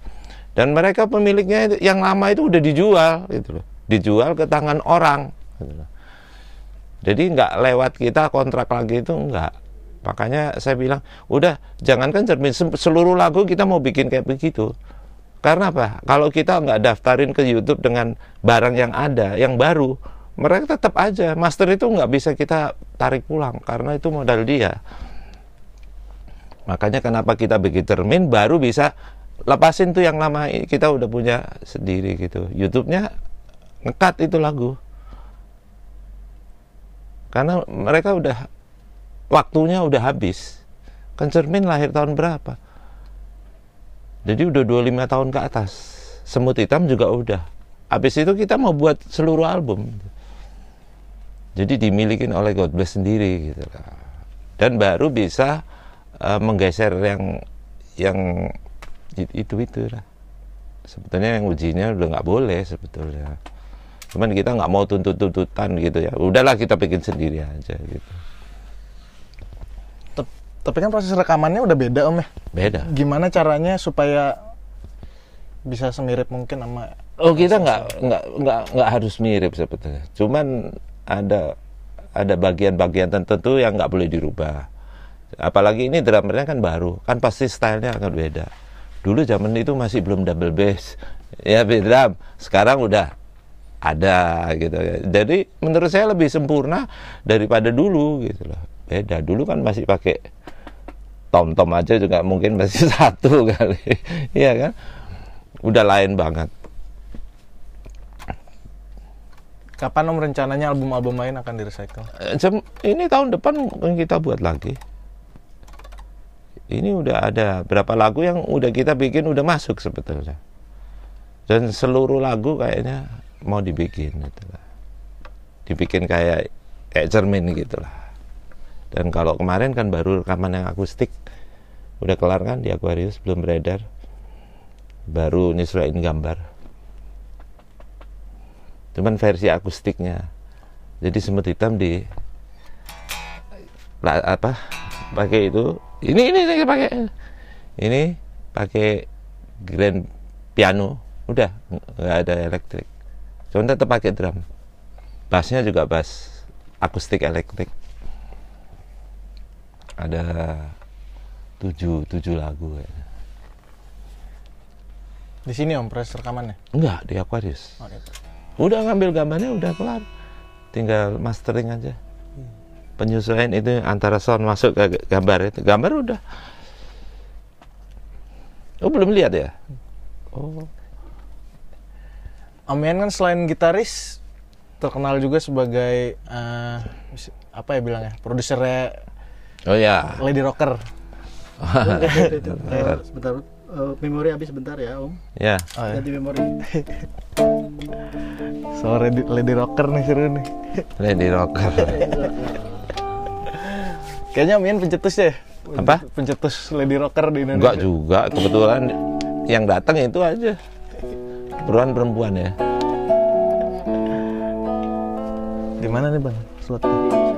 Dan mereka pemiliknya yang lama itu udah dijual gitu loh. Dijual ke tangan orang gitu loh. Jadi nggak lewat kita kontrak lagi itu nggak. Makanya saya bilang, udah jangankan cermin seluruh lagu kita mau bikin kayak begitu. Karena apa? Kalau kita nggak daftarin ke YouTube dengan barang yang ada, yang baru, mereka tetap aja master itu nggak bisa kita tarik pulang karena itu modal dia. Makanya kenapa kita bikin termin baru bisa lepasin tuh yang lama kita udah punya sendiri gitu. YouTube-nya ngekat itu lagu. Karena mereka udah waktunya udah habis. Kan cermin lahir tahun berapa? Jadi udah 25 tahun ke atas. Semut hitam juga udah. Habis itu kita mau buat seluruh album. Jadi dimiliki oleh God Bless sendiri gitu Dan baru bisa uh, menggeser yang yang itu itu lah. Sebetulnya yang ujinya udah nggak boleh sebetulnya. Cuman kita nggak mau tuntut-tuntutan gitu ya. Udahlah kita bikin sendiri aja gitu. Tapi kan proses rekamannya udah beda om ya? Beda. Gimana caranya supaya bisa semirip mungkin sama Oh kita nggak nggak nggak nggak harus mirip sebetulnya. Cuman ada ada bagian-bagian tertentu yang nggak boleh dirubah. Apalagi ini drummernya kan baru, kan pasti stylenya akan beda. Dulu zaman itu masih belum double bass, ya drum. Sekarang udah ada gitu. Jadi menurut saya lebih sempurna daripada dulu gitu loh. Beda. Dulu kan masih pakai tom-tom aja juga mungkin masih satu kali. Iya kan? Udah lain banget. Kapan om rencananya album-album lain akan direcycle? Eh, ini tahun depan kita buat lagi. Ini udah ada berapa lagu yang udah kita bikin udah masuk sebetulnya. Dan seluruh lagu kayaknya mau dibikin gitu lah. Dibikin kayak kayak cermin gitu lah. Dan kalau kemarin kan baru rekaman yang akustik. Udah kelar kan di Aquarius belum beredar. Baru nyesuaiin gambar. Cuman versi akustiknya. Jadi semut hitam di apa pakai itu. Ini ini saya pakai. Ini pakai grand piano. Udah nggak ada elektrik. Cuman tetap pakai drum. Bassnya juga bass akustik elektrik ada tujuh tujuh lagu ya. Di sini om proses rekamannya? Enggak di Aquarius. Oh, udah ngambil gambarnya udah kelar, tinggal mastering aja. Penyesuaian itu antara sound masuk ke gambar itu, gambar udah. Oh belum lihat ya? Oh. Amian kan selain gitaris terkenal juga sebagai uh, apa ya bilangnya produsernya Oh ya. Lady Rocker. sebentar uh, memori habis sebentar ya om. Ya oh, ya. ganti memori. Sore lady, lady rocker nih seru nih. Lady rocker. Kayaknya Mian pencetus ya apa? Pencetus lady rocker di Indonesia. Enggak juga kebetulan yang datang itu aja. Perempuan perempuan ya. Di mana nih bang? Slotnya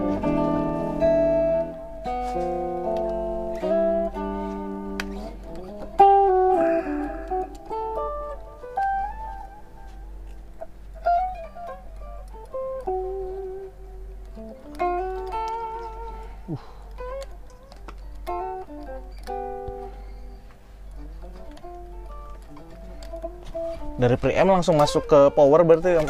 dari pre-M langsung masuk ke power berarti om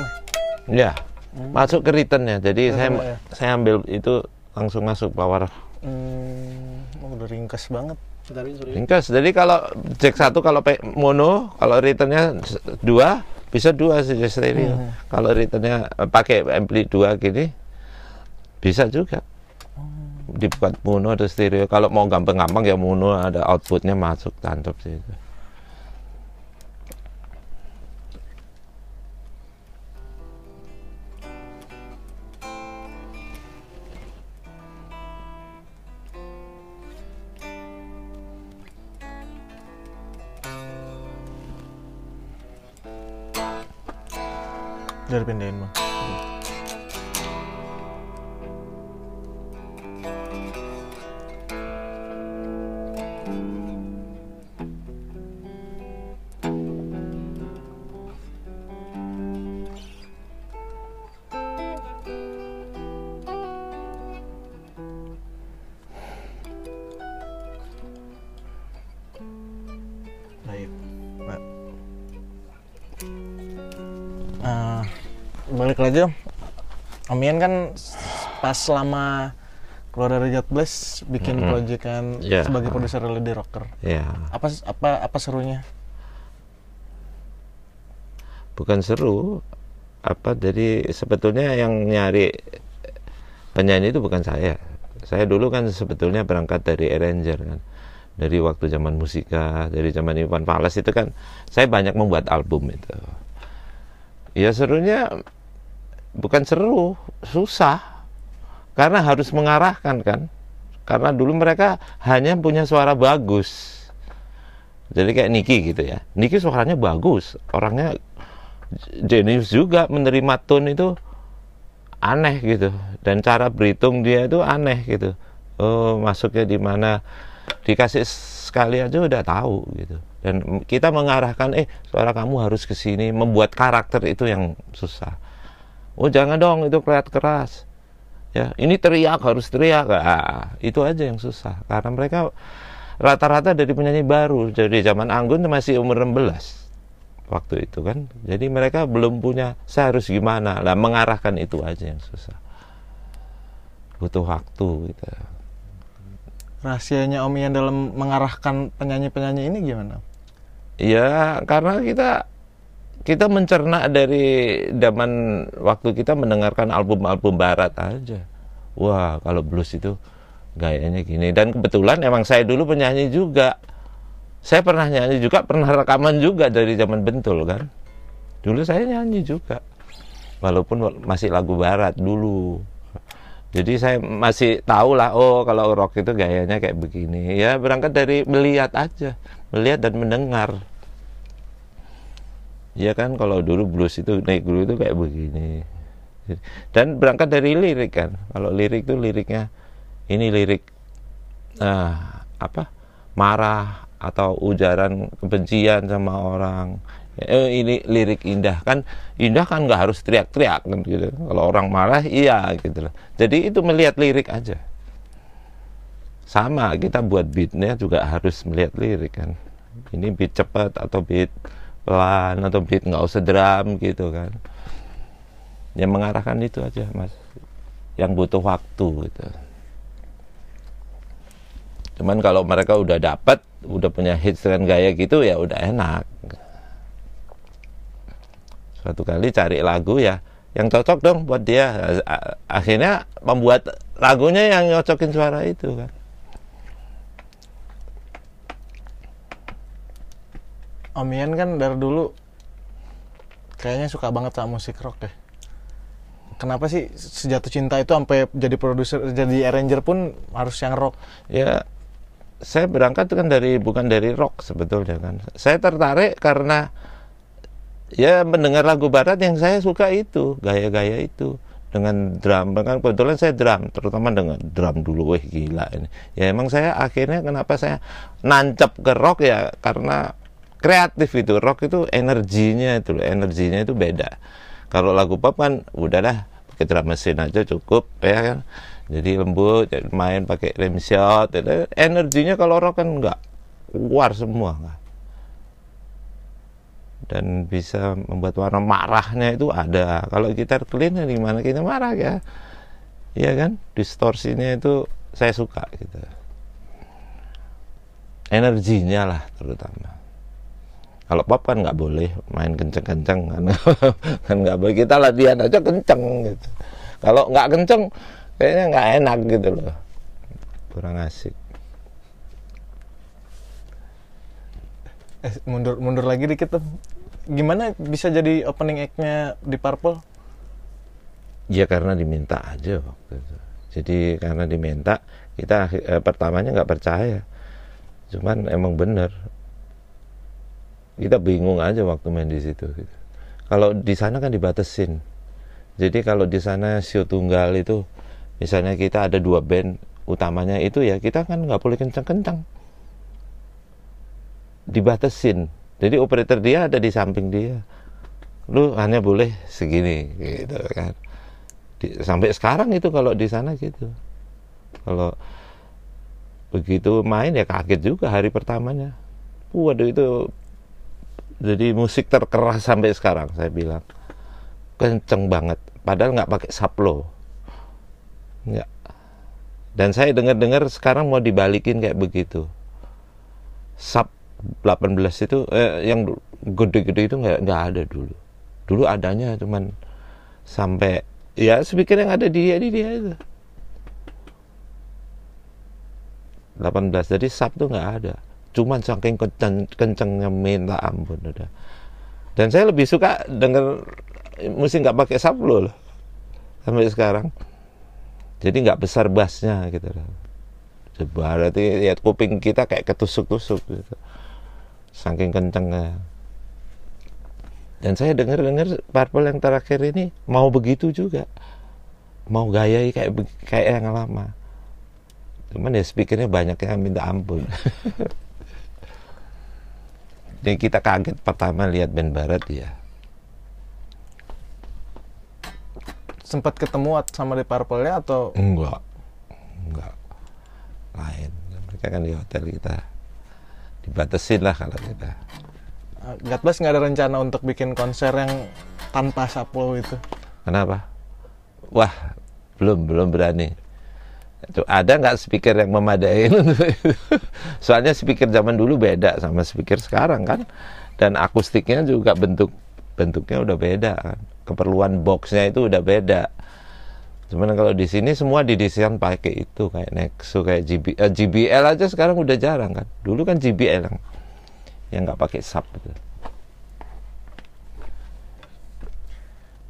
ya hmm. masuk ke return ya jadi ya, saya ya. saya ambil itu langsung masuk power hmm, oh, udah ringkas banget ringkas jadi kalau jack satu kalau mono kalau returnnya dua bisa dua saja stereo. Hmm. Kalau returnnya eh, pakai ampli dua gini, bisa juga. Dibuat mono atau stereo. Kalau mau gampang-gampang ya mono ada outputnya masuk tantap sih itu. Dari pindahin bang. Balik lagi om Ian kan pas selama keluar dari God Bless bikin Mm-mm. project kan Iya. sebagai produser Lady Rocker Ya, apa apa apa serunya bukan seru. Apa jadi sebetulnya yang nyari penyanyi itu bukan saya. Saya dulu kan sebetulnya berangkat dari arranger kan. Dari waktu zaman musika, dari zaman Iwan Fals itu kan saya banyak membuat album itu. Ya serunya bukan seru, susah. Karena harus mengarahkan kan. Karena dulu mereka hanya punya suara bagus. Jadi kayak Niki gitu ya. Niki suaranya bagus, orangnya jenius juga menerima tone itu aneh gitu dan cara berhitung dia itu aneh gitu oh masuknya di mana dikasih sekali aja udah tahu gitu dan kita mengarahkan eh suara kamu harus ke sini membuat karakter itu yang susah oh jangan dong itu kelihatan keras. Ya ini teriak harus teriak. Ah, itu aja yang susah. Karena mereka rata-rata dari penyanyi baru. Jadi zaman Anggun masih umur 16 waktu itu kan. Jadi mereka belum punya saya harus gimana? Lah mengarahkan itu aja yang susah. Butuh waktu gitu. Rahasianya Om Ian dalam mengarahkan penyanyi-penyanyi ini gimana? Ya karena kita kita mencerna dari zaman waktu kita mendengarkan album-album barat aja. Wah kalau blues itu gayanya gini. Dan kebetulan emang saya dulu penyanyi juga. Saya pernah nyanyi juga pernah rekaman juga dari zaman bentul kan? Dulu saya nyanyi juga. Walaupun masih lagu barat dulu. Jadi saya masih tahu lah oh kalau rock itu gayanya kayak begini. Ya berangkat dari melihat aja. Melihat dan mendengar ya kan kalau dulu blues itu naik dulu itu kayak begini. Dan berangkat dari lirik kan kalau lirik itu liriknya ini lirik nah apa marah atau ujaran kebencian sama orang. Eh, ini lirik indah kan indah kan nggak harus teriak-teriak kan gitu. Kalau orang marah iya gitu loh. Jadi itu melihat lirik aja. Sama kita buat beatnya juga harus melihat lirik kan. Ini beat cepat atau beat pelan atau beat nggak usah drum gitu kan. Yang mengarahkan itu aja mas. Yang butuh waktu gitu. Cuman kalau mereka udah dapat udah punya hits dengan gaya gitu ya udah enak. Suatu kali cari lagu ya yang cocok dong buat dia. Akhirnya membuat lagunya yang nyocokin suara itu kan Om Ian kan dari dulu kayaknya suka banget sama musik rock ya kenapa sih sejatuh cinta itu sampai jadi produser jadi arranger pun harus yang rock? Ya saya berangkat kan dari bukan dari rock sebetulnya kan. Saya tertarik karena ya mendengar lagu barat yang saya suka itu gaya-gaya itu. Dengan drum kan kebetulan saya drum terutama dengan drum dulu. Weh gila ini. Ya emang saya akhirnya kenapa saya nancap ke rock ya? Karena kreatif itu rock itu energinya itu energinya itu beda. Kalau lagu pop kan udahlah pakai drum mesin aja cukup ya kan? Jadi lembut jadi main pakai rim shot itu energinya kalau rock kan enggak keluar semua kan dan bisa membuat warna marahnya itu ada. Kalau gitar clean ya gimana kita marah ya. Iya kan? Distorsinya itu saya suka gitu. Energinya lah terutama kalau pop kan nggak boleh main kenceng-kenceng kan kan nggak boleh kita latihan aja kenceng gitu kalau nggak kenceng kayaknya nggak enak gitu loh kurang asik Eh, mundur mundur lagi dikit tuh. Gimana bisa jadi opening act-nya di Purple? Ya karena diminta aja waktu itu. Jadi karena diminta kita eh, pertamanya nggak percaya. Cuman emang bener. Kita bingung aja waktu main di situ. Gitu. Kalau di sana kan dibatesin. Jadi kalau di sana show tunggal itu, misalnya kita ada dua band utamanya itu ya kita kan nggak boleh kencang-kencang. Dibatesin. Jadi operator dia ada di samping dia. Lu hanya boleh segini gitu kan di, sampai sekarang itu kalau di sana gitu kalau begitu main ya kaget juga hari pertamanya waduh itu jadi musik terkeras sampai sekarang saya bilang. Kenceng banget. Padahal nggak pakai saplo. Nggak. Dan saya dengar-dengar sekarang mau dibalikin kayak begitu. Sub 18 itu eh, yang gede-gede itu nggak nggak ada dulu. Dulu adanya cuman sampai ya speaker yang ada di dia di dia itu. 18 jadi sub tuh nggak ada cuman saking kenceng kencengnya minta ampun udah. Dan saya lebih suka denger musik nggak pakai sub loh sampai sekarang. Jadi nggak besar bassnya gitu loh. Berarti ya kuping kita kayak ketusuk-tusuk gitu saking kencengnya. Dan saya dengar-dengar Purple yang terakhir ini mau begitu juga. Mau gaya kayak kayak yang lama. Cuman ya speakernya banyak yang minta ampun jadi kita kaget pertama lihat band barat ya Sempat ketemu sama di Purple-nya atau? Enggak. Enggak. Lain. Mereka kan di hotel kita. Dibatasin lah kalau kita bless nggak ada rencana untuk bikin konser yang tanpa saplo itu? kenapa? Wah belum belum berani ada nggak speaker yang memadai? Soalnya speaker zaman dulu beda sama speaker sekarang kan? Dan akustiknya juga bentuk bentuknya udah beda kan? Keperluan boxnya itu udah beda. Cuman kalau di sini semua didesain pakai itu kayak Nexus kayak GB, eh, JBL aja sekarang udah jarang kan? Dulu kan JBL yang yang nggak pakai sub gitu.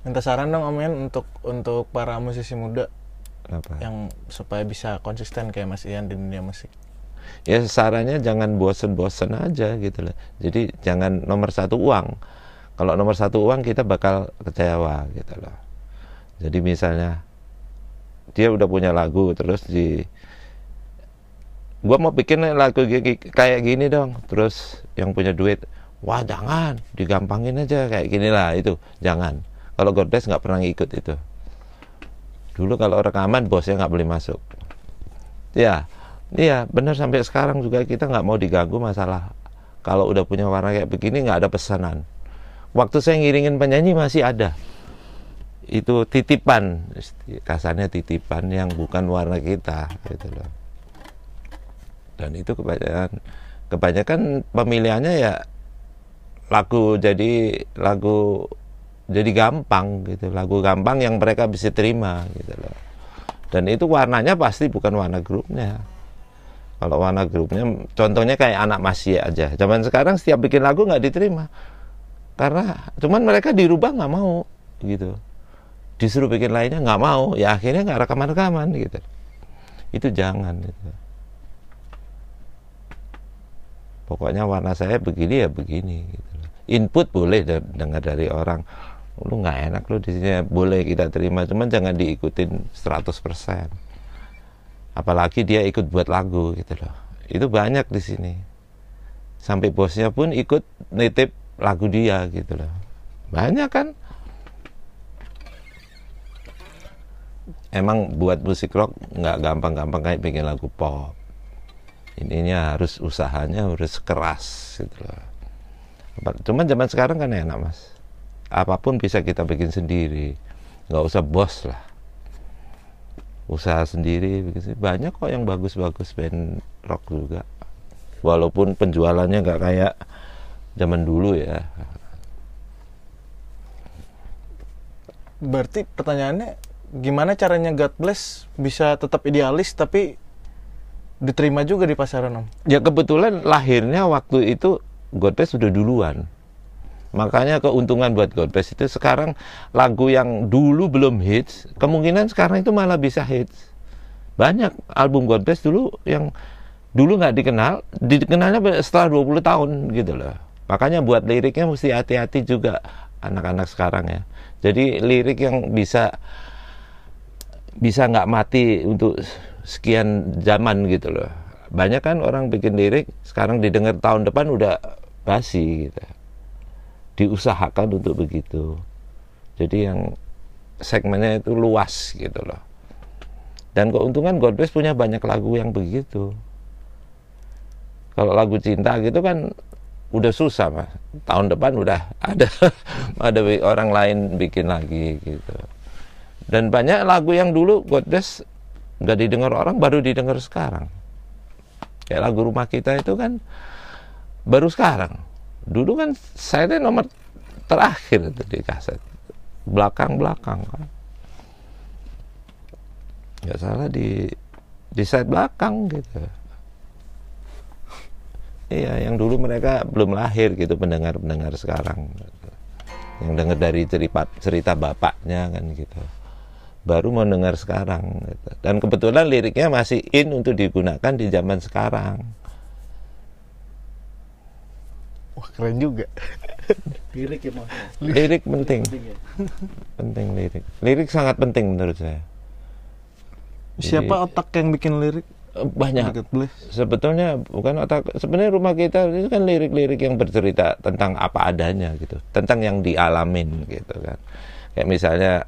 Minta saran dong Om untuk untuk para musisi muda Kenapa? yang supaya bisa konsisten kayak Mas Ian di dunia musik. ya sarannya jangan bosen-bosen aja gitu loh. Jadi jangan nomor satu uang. Kalau nomor satu uang kita bakal kecewa gitu loh. Jadi misalnya dia udah punya lagu terus di gua mau bikin lagu kayak gini dong. Terus yang punya duit wah jangan digampangin aja kayak gini lah itu. Jangan. Kalau Godbless nggak pernah ngikut itu dulu kalau rekaman bosnya nggak boleh masuk. Ya iya benar sampai sekarang juga kita nggak mau diganggu masalah kalau udah punya warna kayak begini nggak ada pesanan. Waktu saya ngiringin penyanyi masih ada. Itu titipan kasarnya titipan yang bukan warna kita gitu loh. Dan itu kebanyakan kebanyakan pemilihannya ya lagu jadi lagu jadi gampang gitu. Lagu gampang yang mereka bisa terima gitu loh. Dan itu warnanya pasti bukan warna grupnya. Kalau warna grupnya contohnya kayak anak masih aja. Zaman sekarang setiap bikin lagu nggak diterima. Karena cuman mereka dirubah nggak mau gitu. Disuruh bikin lainnya nggak mau ya akhirnya nggak rekaman rekaman gitu. Itu jangan gitu. pokoknya warna saya begini ya begini gitu. input boleh de- dengar dari orang lu nggak enak lu di sini boleh kita terima cuman jangan diikutin 100% apalagi dia ikut buat lagu gitu loh. Itu banyak di sini. Sampai bosnya pun ikut nitip lagu dia gitu loh. Banyak kan? Emang buat musik rock nggak gampang-gampang kayak bikin lagu pop. Ininya harus usahanya harus keras gitu loh. Cuman zaman sekarang kan enak mas apa pun bisa kita bikin sendiri. Nggak usah bos lah. Usaha sendiri banyak kok yang bagus-bagus band rock juga. Walaupun penjualannya nggak kayak zaman dulu ya. Berarti pertanyaannya gimana caranya God Bless bisa tetap idealis tapi diterima juga di pasaran Om? Ya kebetulan lahirnya waktu itu Godbless sudah duluan. Makanya keuntungan buat Godbless itu sekarang lagu yang dulu belum hits, kemungkinan sekarang itu malah bisa hits. Banyak album Godbless dulu yang dulu nggak dikenal, dikenalnya setelah 20 tahun gitu loh. Makanya buat liriknya mesti hati-hati juga anak-anak sekarang ya. Jadi lirik yang bisa bisa nggak mati untuk sekian zaman gitu loh. Banyak kan orang bikin lirik sekarang didengar tahun depan udah basi gitu. Diusahakan untuk begitu. Jadi yang segmennya itu luas gitu loh. Dan keuntungan Godbless punya banyak lagu yang begitu. Kalau lagu cinta gitu kan udah susah mas. Tahun depan udah ada ada orang lain bikin lagi gitu. Dan banyak lagu yang dulu Godbless nggak didengar orang baru didengar sekarang. Kayak lagu rumah kita itu kan baru sekarang. Dulu kan saya nomor terakhir itu di kaset. Belakang-belakang kan. Nggak salah di di side belakang gitu. Iya, yang dulu mereka belum lahir gitu pendengar-pendengar sekarang. Yang dengar dari cerita cerita bapaknya kan gitu. Baru mau dengar sekarang gitu. Dan kebetulan liriknya masih in untuk digunakan di zaman sekarang. Wah keren juga. Lirik ya mas. Lirik penting, Penting ya. penting lirik. Lirik sangat penting menurut saya. Siapa Jadi- otak yang bikin lirik? Eh, Banyak. Sebetulnya bukan otak sebenarnya rumah kita itu kan lirik-lirik yang bercerita tentang apa adanya gitu tentang yang dialamin gitu kan kayak misalnya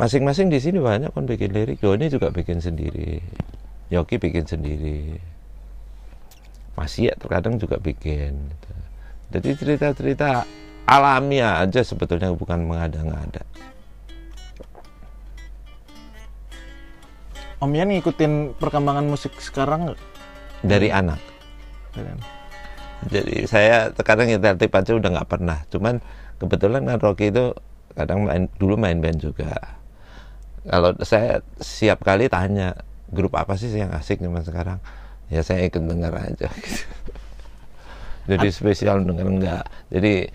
masing-masing di sini banyak kan bikin lirik Doni juga bikin sendiri Yoki bikin sendiri masih ya terkadang juga bikin gitu. Jadi cerita-cerita alamiah aja sebetulnya bukan mengada-ngada Om Ian ngikutin perkembangan musik sekarang nggak? dari anak Keren. Jadi saya terkadang nyetel tip aja udah nggak pernah. Cuman kebetulan kan Rocky itu kadang main dulu main band juga. Kalau saya siap kali tanya grup apa sih yang asik zaman sekarang, ya saya ikut dengar aja. Gitu. Jadi spesial denger enggak. Jadi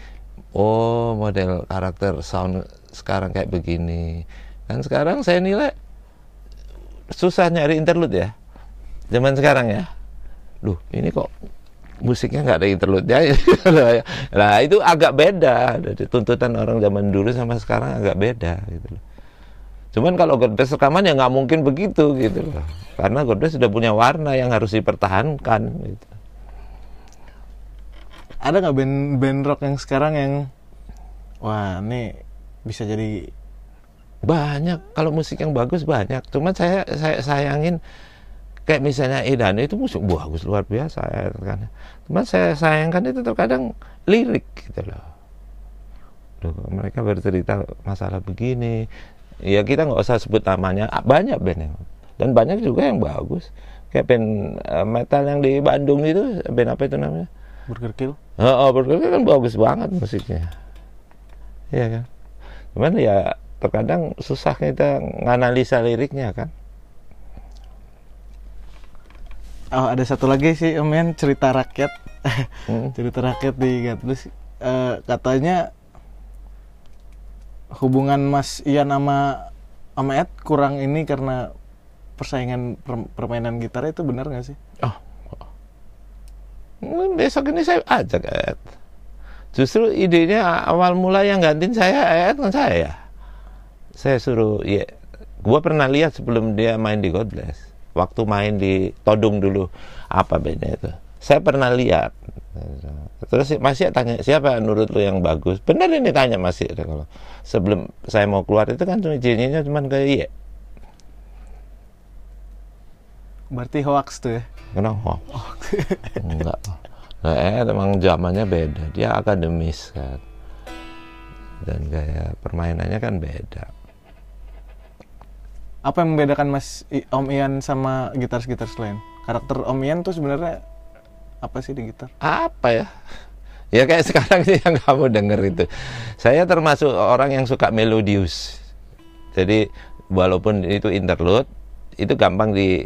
oh model karakter sound sekarang kayak begini. Dan sekarang saya nilai susah nyari interlude ya. Zaman sekarang ya. Loh, ini kok musiknya nggak ada interlude-nya nah itu agak beda dari tuntutan orang zaman dulu sama sekarang agak beda gitu loh cuman kalau Godbless rekaman ya nggak mungkin begitu gitu loh karena Godbless sudah punya warna yang harus dipertahankan gitu. Ada nggak band band rock yang sekarang yang wah ini bisa jadi banyak. Kalau musik yang bagus banyak. Cuman saya saya sayangin kayak misalnya Edan itu musik bagus luar biasa ya kan. Cuman saya sayangkan itu terkadang lirik gitu loh. Duh, mereka bercerita masalah begini. Ya kita nggak usah sebut namanya. Ah, banyak band yang dan banyak juga yang bagus. Kayak band eh, metal yang di Bandung itu band apa itu namanya Burger Kill? Oh, oh berarti kan bagus banget musiknya. Iya kan? Cuman ya terkadang susah kita nganalisa liriknya kan. Oh ada satu lagi sih Om Ian cerita rakyat Hmm. cerita rakyat di God Bless Eh, katanya hubungan Mas Ian sama sama Ed kurang ini karena persaingan per- permainan gitar itu benar nggak sih? Oh. Besok ini saya ajak Ed. Justru idenya awal mula yang gantiin saya Ed kan saya. Saya suruh ya gua pernah lihat sebelum dia main di God Bless. Waktu main di Todung dulu apa bedanya itu. Saya pernah lihat. Terus si- masih tanya siapa menurut lu yang bagus? Benar ini tanya masih kalau sebelum saya mau keluar itu kan cuma jinnya cuma kayak iya. Berarti hoax tuh ya? Kenapa? Enggak. Nah, eh, emang zamannya beda. Dia akademis kan. Dan gaya permainannya kan beda. Apa yang membedakan Mas I- Om Ian sama gitaris-gitaris lain? Karakter Om Ian tuh sebenarnya apa sih di gitar? Apa ya? Ya kayak sekarang ini yang kamu denger itu. Saya termasuk orang yang suka melodius. Jadi walaupun itu interlude, itu gampang di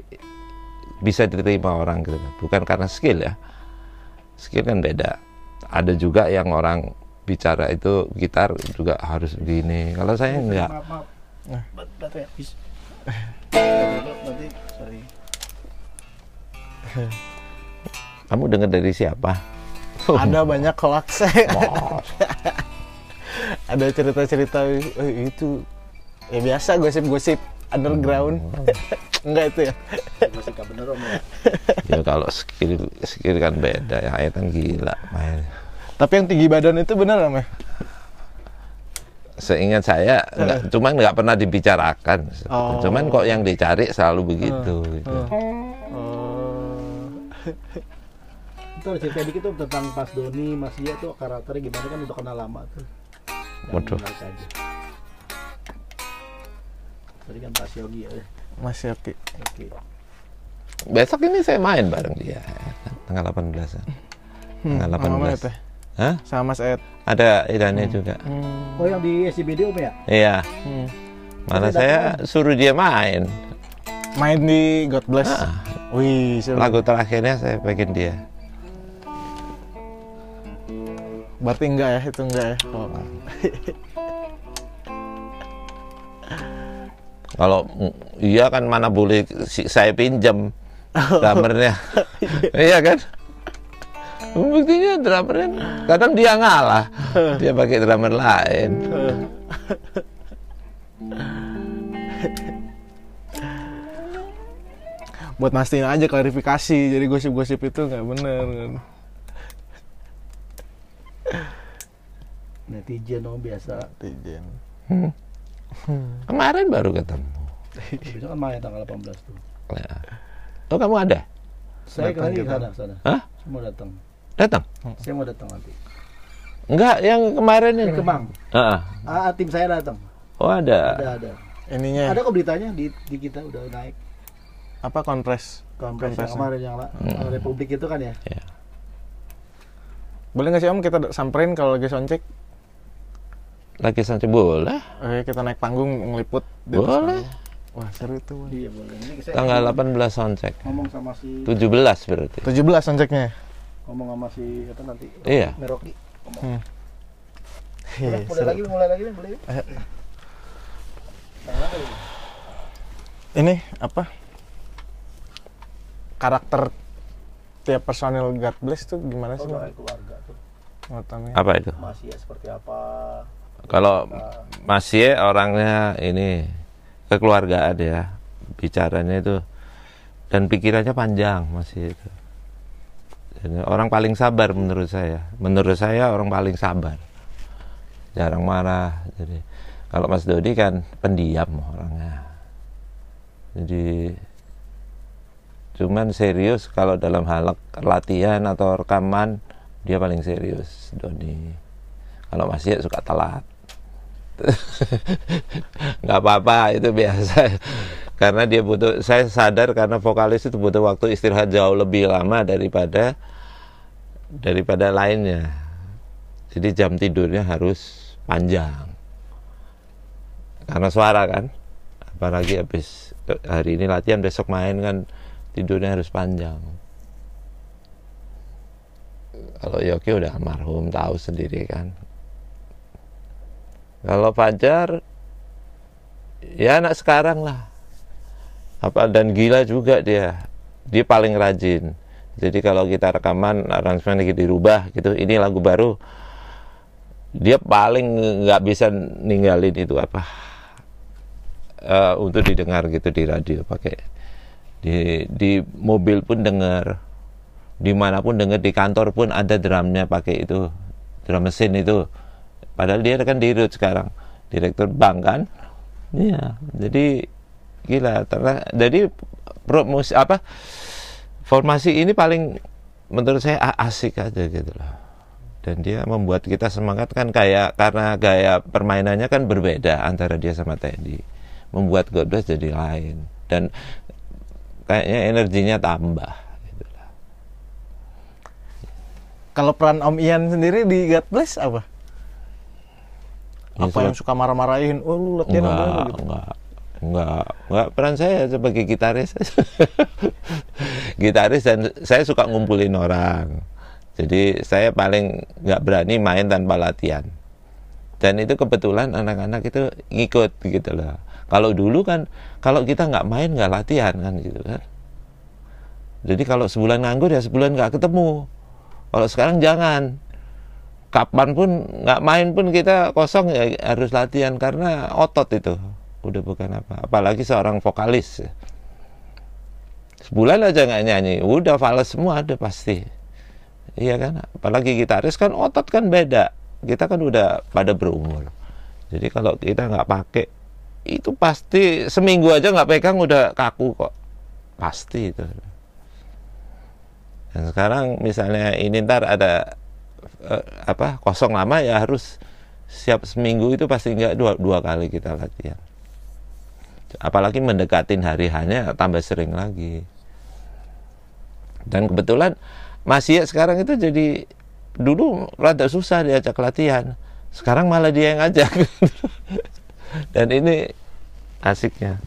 bisa diterima orang gitu. Bukan karena skill ya. Skill kan beda. Ada juga yang orang bicara itu gitar juga harus begini. Kalau saya enggak. Maaf, maaf. Nah. Bat- Baterai habis. Nanti, sorry. Kamu dengar dari siapa? ada banyak hoax ada cerita-cerita eh, itu ya biasa gosip-gosip underground enggak itu ya Masih gak bener om ya. ya kalau skill skill kan beda ya Ayat kan gila main. tapi yang tinggi badan itu benar ya Seingat saya enggak, cuman nggak pernah dibicarakan. Oh. Cuman kok yang dicari selalu begitu. gitu. oh. Itu ada cerita dikit tuh tentang pas Doni, Mas Iya tuh karakternya gimana kan udah kenal lama tuh. Waduh. Tadi kan Pak Yogi ya. Mas Yoki Oke. Besok ini saya main bareng dia tanggal 18 -an. Tanggal sama Mas 18. Ed ya? Hah? sama Mas Ed Ada idannya juga. hmm. Oh yang di SCBD om ya? Iya. Hmm. Mana Saya saya suruh dia main. main di God Bless Ah. wih seru. Lagu terakhirnya saya bikin dia. berarti enggak ya itu enggak ya oh. Kalau iya kan mana boleh si- saya pinjam drummernya. iya kan? Buktinya drummernya kadang dia ngalah. Dia pakai drummer lain. buat mastiin aja klarifikasi jadi gosip-gosip itu nggak bener kan Netizen om biasa. Netizen. Kemarin baru ketemu. Besok kan main tanggal 18 tuh. Ya. Oh kamu ada? Saya Datang kali kita. sana sana. Hah? Saya mau datang. Datang? Saya mau datang nanti. Enggak, yang kemarin Ke ini. Kemang. Ah, Ah, tim saya datang. Oh ada. Ada ada. ininya Ada kok beritanya di, di kita udah naik. apa kompres Kompres yang kemarin yang la- Hmm. Republik itu kan ya. Ya. boleh nggak sih om kita samperin kalau lagi soundcheck Lagi sampai boleh. Oke, kita naik panggung ngeliput Boleh. Wah, seru itu. Iya boleh. Tanggal ngomong- 18 soundcheck. Ngomong sama si 17 berarti. 17 soundchecknya. ngomong sama si apa nanti. Iya. Meroki. Hmm. Boleh, Iya, mulai lagi mulai lagi boleh. Eh. Ini? Ini apa? Karakter tiap personil God Bless tuh gimana Oh, sih? Bang? keluarga tuh. Menurut Apa itu? Masih ya seperti apa? Kalau masih orangnya ini kekeluargaan ya, bicaranya itu dan pikirannya panjang masih itu. Jadi orang paling sabar menurut saya. Menurut saya orang paling sabar. Jarang marah. Jadi kalau Mas Dodi kan pendiam orangnya. Jadi cuman serius kalau dalam hal latihan atau rekaman dia paling serius Doni. Kalau Mas Ye suka telat. nggak apa-apa itu biasa. Karena dia butuh saya sadar karena vokalis itu butuh waktu istirahat jauh lebih lama daripada daripada lainnya. Jadi jam tidurnya harus panjang. Karena suara kan apalagi habis hari ini latihan besok main kan tidurnya harus panjang. Kalau Yoki udah almarhum tahu sendiri kan kalau Fajar ya anak sekarang lah. Apa dan gila juga dia. Dia paling rajin. Jadi kalau kita rekaman aransemen lagi dirubah gitu, ini lagu baru. Dia paling nggak bisa ninggalin itu apa eh, untuk didengar gitu di radio pakai di di mobil pun dengar di mana pun dengar di kantor pun ada drumnya pakai itu drum mesin itu Padahal dia kan di sekarang, direktur bank kan. Iya, jadi gila. Karena jadi promosi apa formasi ini paling menurut saya asik aja gitu loh. Dan dia membuat kita semangat kan kayak karena gaya permainannya kan berbeda antara dia sama Teddy. Membuat Godbless jadi lain dan kayaknya energinya tambah. Gitu. Kalau peran Om Ian sendiri di God Bless apa? Ya, apa yang suka marah-marahin? Oh lu latihan apa enggak, gitu? enggak, enggak, enggak. Peran saya sebagai gitaris, gitaris dan saya suka ngumpulin orang. Jadi saya paling nggak berani main tanpa latihan. Dan itu kebetulan anak-anak itu ngikut gitu loh. Kalau dulu kan, kalau kita nggak main nggak latihan kan gitu kan. Jadi kalau sebulan nganggur ya sebulan nggak ketemu. Kalau sekarang jangan. Kapan pun nggak main pun kita kosong ya harus latihan karena otot itu udah bukan apa. Apalagi seorang vokalis. Sebulan aja nggak nyanyi, udah fals semua ada pasti. Iya kan? Apalagi gitaris kan otot kan beda. Kita kan udah pada berumur. Jadi kalau kita nggak pakai itu pasti seminggu aja nggak pegang udah kaku kok. Pasti itu. Dan sekarang misalnya ini ntar ada eh, apa kosong lama ya harus siap seminggu itu pasti nggak dua, dua kali kita latihan. Apalagi mendekatin hari hanya tambah sering lagi. Dan kebetulan Mas Iya sekarang itu jadi dulu rada susah diajak latihan. Sekarang malah dia yang ngajak. Dan ini asiknya.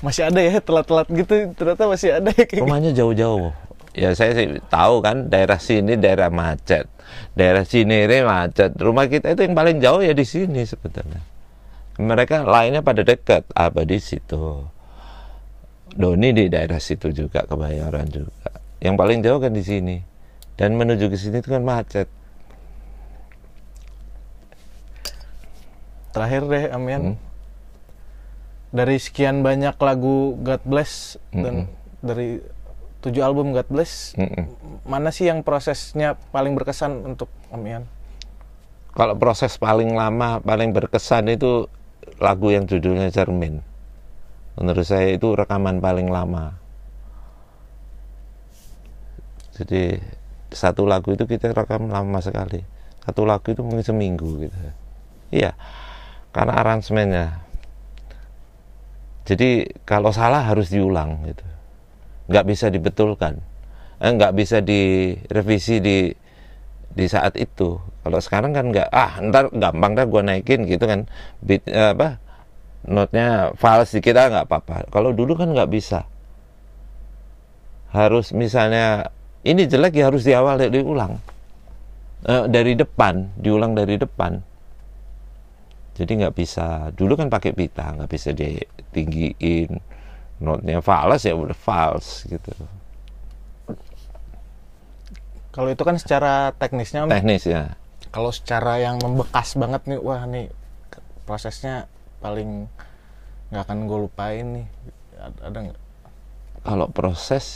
Masih ada ya telat-telat gitu ternyata masih ada ya kayak Rumahnya jauh-jauh. Ya saya sih tahu kan daerah sini daerah macet. Daerah sini ini macet. Rumah kita itu yang paling jauh ya di sini sebetulnya. Mereka lainnya pada dekat, apa di situ. Doni di daerah situ juga, Kebayoran juga. Yang paling jauh kan di sini. Dan menuju ke sini itu kan macet. Terakhir deh Amian. Hmm. Dari sekian banyak lagu God Bless dan dari tujuh album God Bless, Mm-mm. mana sih yang prosesnya paling berkesan untuk Amian? Kalau proses paling lama, paling berkesan itu lagu yang judulnya Cermin. Menurut saya itu rekaman paling lama. Jadi satu lagu itu kita rekam lama sekali. Satu lagu itu mungkin seminggu gitu. Iya, karena aransemennya. Jadi kalau salah harus diulang gitu. Nggak bisa dibetulkan. Eh, nggak bisa direvisi di di saat itu. Kalau sekarang kan nggak, ah ntar gampang dah gua naikin gitu kan. Beat, eh, apa notnya fals di kita nggak apa-apa. Kalau dulu kan nggak bisa. Harus misalnya ini jelek ya harus di awal diulang. Eh, dari depan, diulang dari depan. Jadi nggak bisa. Dulu kan pakai pita, nggak bisa ditinggiin. Notnya fals ya udah fals gitu. Kalau itu kan secara teknisnya. Teknis ya. kalau secara yang membekas banget nih, wah nih prosesnya paling nggak akan gue lupain nih. Ada, nggak? kalau proses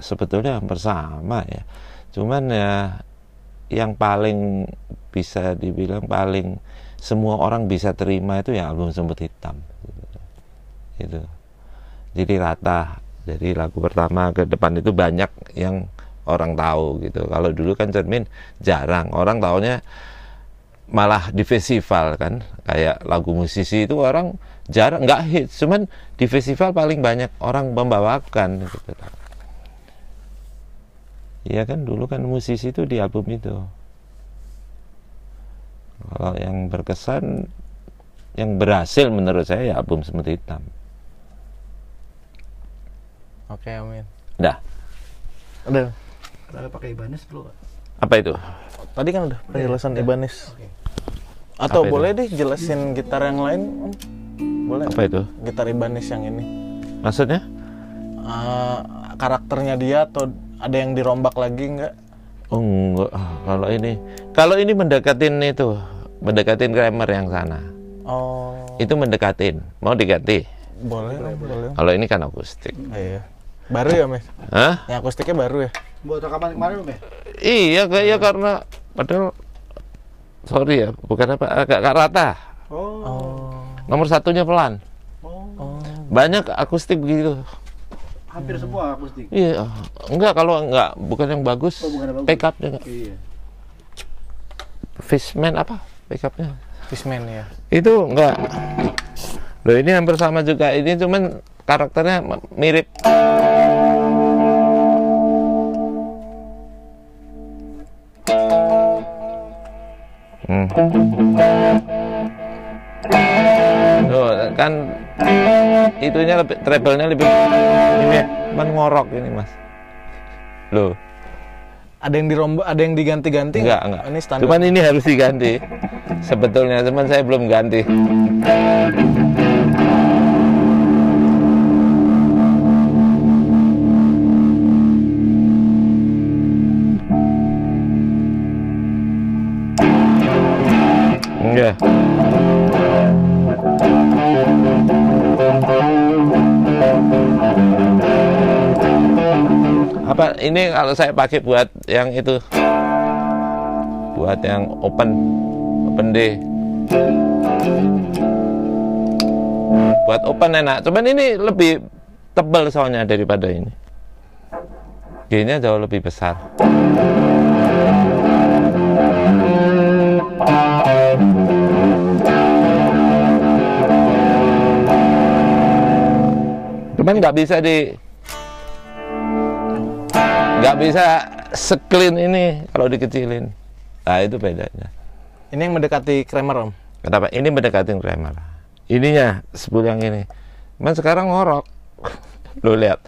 sebetulnya hampir sama ya. Cuman ya yang paling bisa dibilang paling semua orang bisa terima itu ya album Semut Hitam. Itu. Jadi rata. Dari lagu pertama ke depan itu banyak yang orang tahu gitu. Kalau dulu kan cermin jarang. Orang taunya malah di festival kan. Kayak lagu musisi itu orang jarang nggak hit cuman di festival paling banyak orang membawakan gitu. Iya kan dulu kan musisi itu di album itu. Kalau yang berkesan yang berhasil menurut saya ya album Semut Hitam Oke, Amin. dah Udah. Ada pakai Ibanez dulu Pak? apa itu Tadi kan udah penjelasan Udah. Ibanez. Oke. Atau Apa itu? boleh deh jelasin gitar yang lain? Boleh. apa itu Gitar Ibanez yang ini. maksudnya Eh, karakternya dia atau ada yang dirombak lagi nggak? oh enggak Ah, kalau ini kalau ini mendekatin itu mendekatin Kramer yang sana Oh, itu mendekatin mau diganti boleh, Om, boleh. kalau ini kan akustik Iya. Baru ya, Mas? Hah? Yang akustiknya baru ya? Buat rekaman kemarin ya? Iya kayak karena padahal sorry ya bukan apa agak agak rata Oh. Oh. nomor satunya pelan Oh. Oh. banyak akustik begitu Hampir semua akustik. iya enggak kalau enggak bukan yang bagus, Oh, bukan yang bagus. pick up-nya enggak Iya. Fishman apa pick up-nya Fishman ya. itu enggak loh ini hampir sama juga ini cuman karakternya mirip. Hmm. Tuh, kan itunya lebih treble-nya lebih ini ya, ngorok ini mas. Loh. Ada yang dirombak ada yang diganti-ganti enggak enggak. Ini standar. Cuman ini harus diganti. Sebetulnya cuman saya belum ganti. Enggak. Apa ini kalau saya pakai buat yang itu? Buat yang open open D. Buat open enak. Cuman ini lebih tebal soalnya daripada ini. G-nya jauh lebih besar. Cuman nggak bisa di nggak bisa seklin ini kalau dikecilin. Nah itu bedanya. Ini yang mendekati Kramer, Om. Kenapa? Ini mendekati Kramer. Ininya sepul yang ini. Cuman sekarang ngorok. Lo lihat.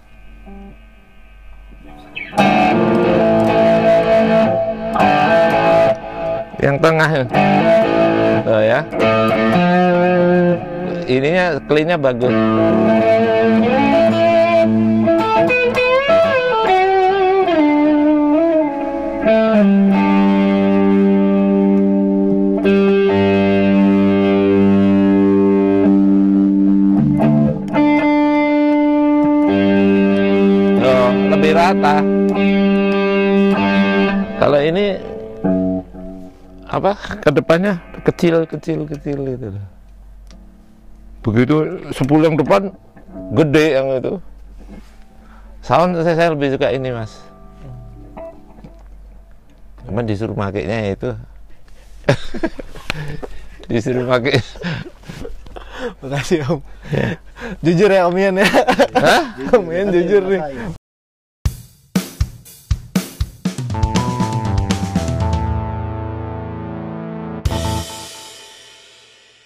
Yang tengah. Oh ya. Ininya cleannya bagus. Oh, lebih rata. Kalau ini apa ke depannya kecil kecil kecil gitu. Begitu sepuluh yang depan gede yang itu. Sound saya, saya lebih suka ini mas. Cuman disuruh makainya itu. disuruh pakai. Makasih, Om. jujur ya, Om Ian ya. Hah? Om Ian jujur nih.